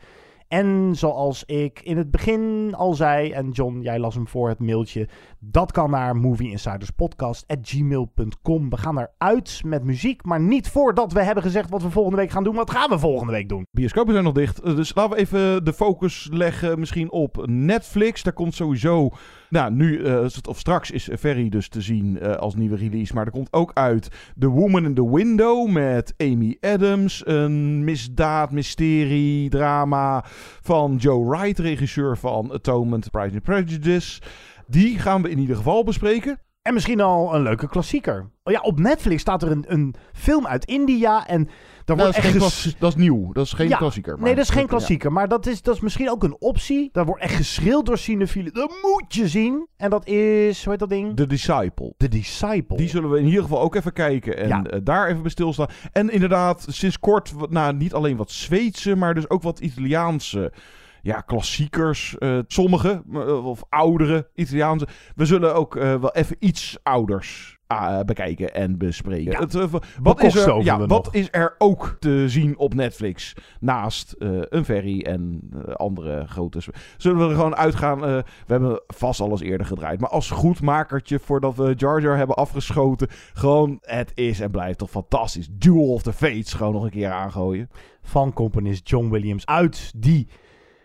En zoals ik in het begin al zei, en John, jij las hem voor het mailtje. Dat kan naar movieinsiderspodcast.gmail.com. We gaan eruit met muziek, maar niet voordat we hebben gezegd wat we volgende week gaan doen. Wat gaan we volgende week doen?
Bioscopen zijn nog dicht, eh, dus laten we even de focus leggen misschien op Netflix. Daar komt sowieso, nou nu uh, of straks is Ferry dus te zien uh, als nieuwe release, maar er komt ook uit The Woman in the Window met Amy Adams, een misdaad, mysterie, drama van Joe Wright, regisseur van Atonement, Pride and Prejudice. Die gaan we in ieder geval bespreken.
En misschien al een leuke klassieker. Oh ja, op Netflix staat er een, een film uit India en
dat,
wordt
is
echt
geen dat is nieuw, dat is geen
Ja,
klassieker. maar-
nee, dat is geen
Ja.
klassieker. Maar dat is, dat is misschien ook een optie. Daar wordt echt geschreeuwd door cinefielen. Dat moet je zien. En dat is, hoe heet dat ding?
The Disciple.
The Disciple.
Die zullen we in ieder geval ook even kijken en
Ja.
eh, daar even bij stilstaan. En inderdaad, sinds kort, nou, niet alleen wat Zweedse, maar dus ook wat Italiaanse ja, klassiekers. eh, sommige, eh, of oudere Italiaanse. We zullen ook wel even iets ouders ah, bekijken en bespreken.
Ja.
Het, eh, wat, is er, ja, wat is er ook te zien op Netflix? Naast eh, een ferry en eh, andere grote... Zullen we er gewoon uitgaan? eh, we hebben vast alles eerder gedraaid. Maar als goedmakertje, voordat we Jar Jar hebben afgeschoten... Gewoon, het is en blijft toch fantastisch. Duel of the Fates gewoon nog een keer aangooien.
Van componist John Williams uit die...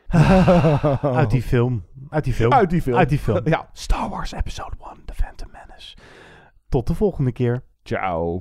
uit die film. Uit die film.
Uit die film.
Uit die film.
Ja.
Star Wars Episode 1, The Phantom Menace. Tot de volgende keer.
Ciao.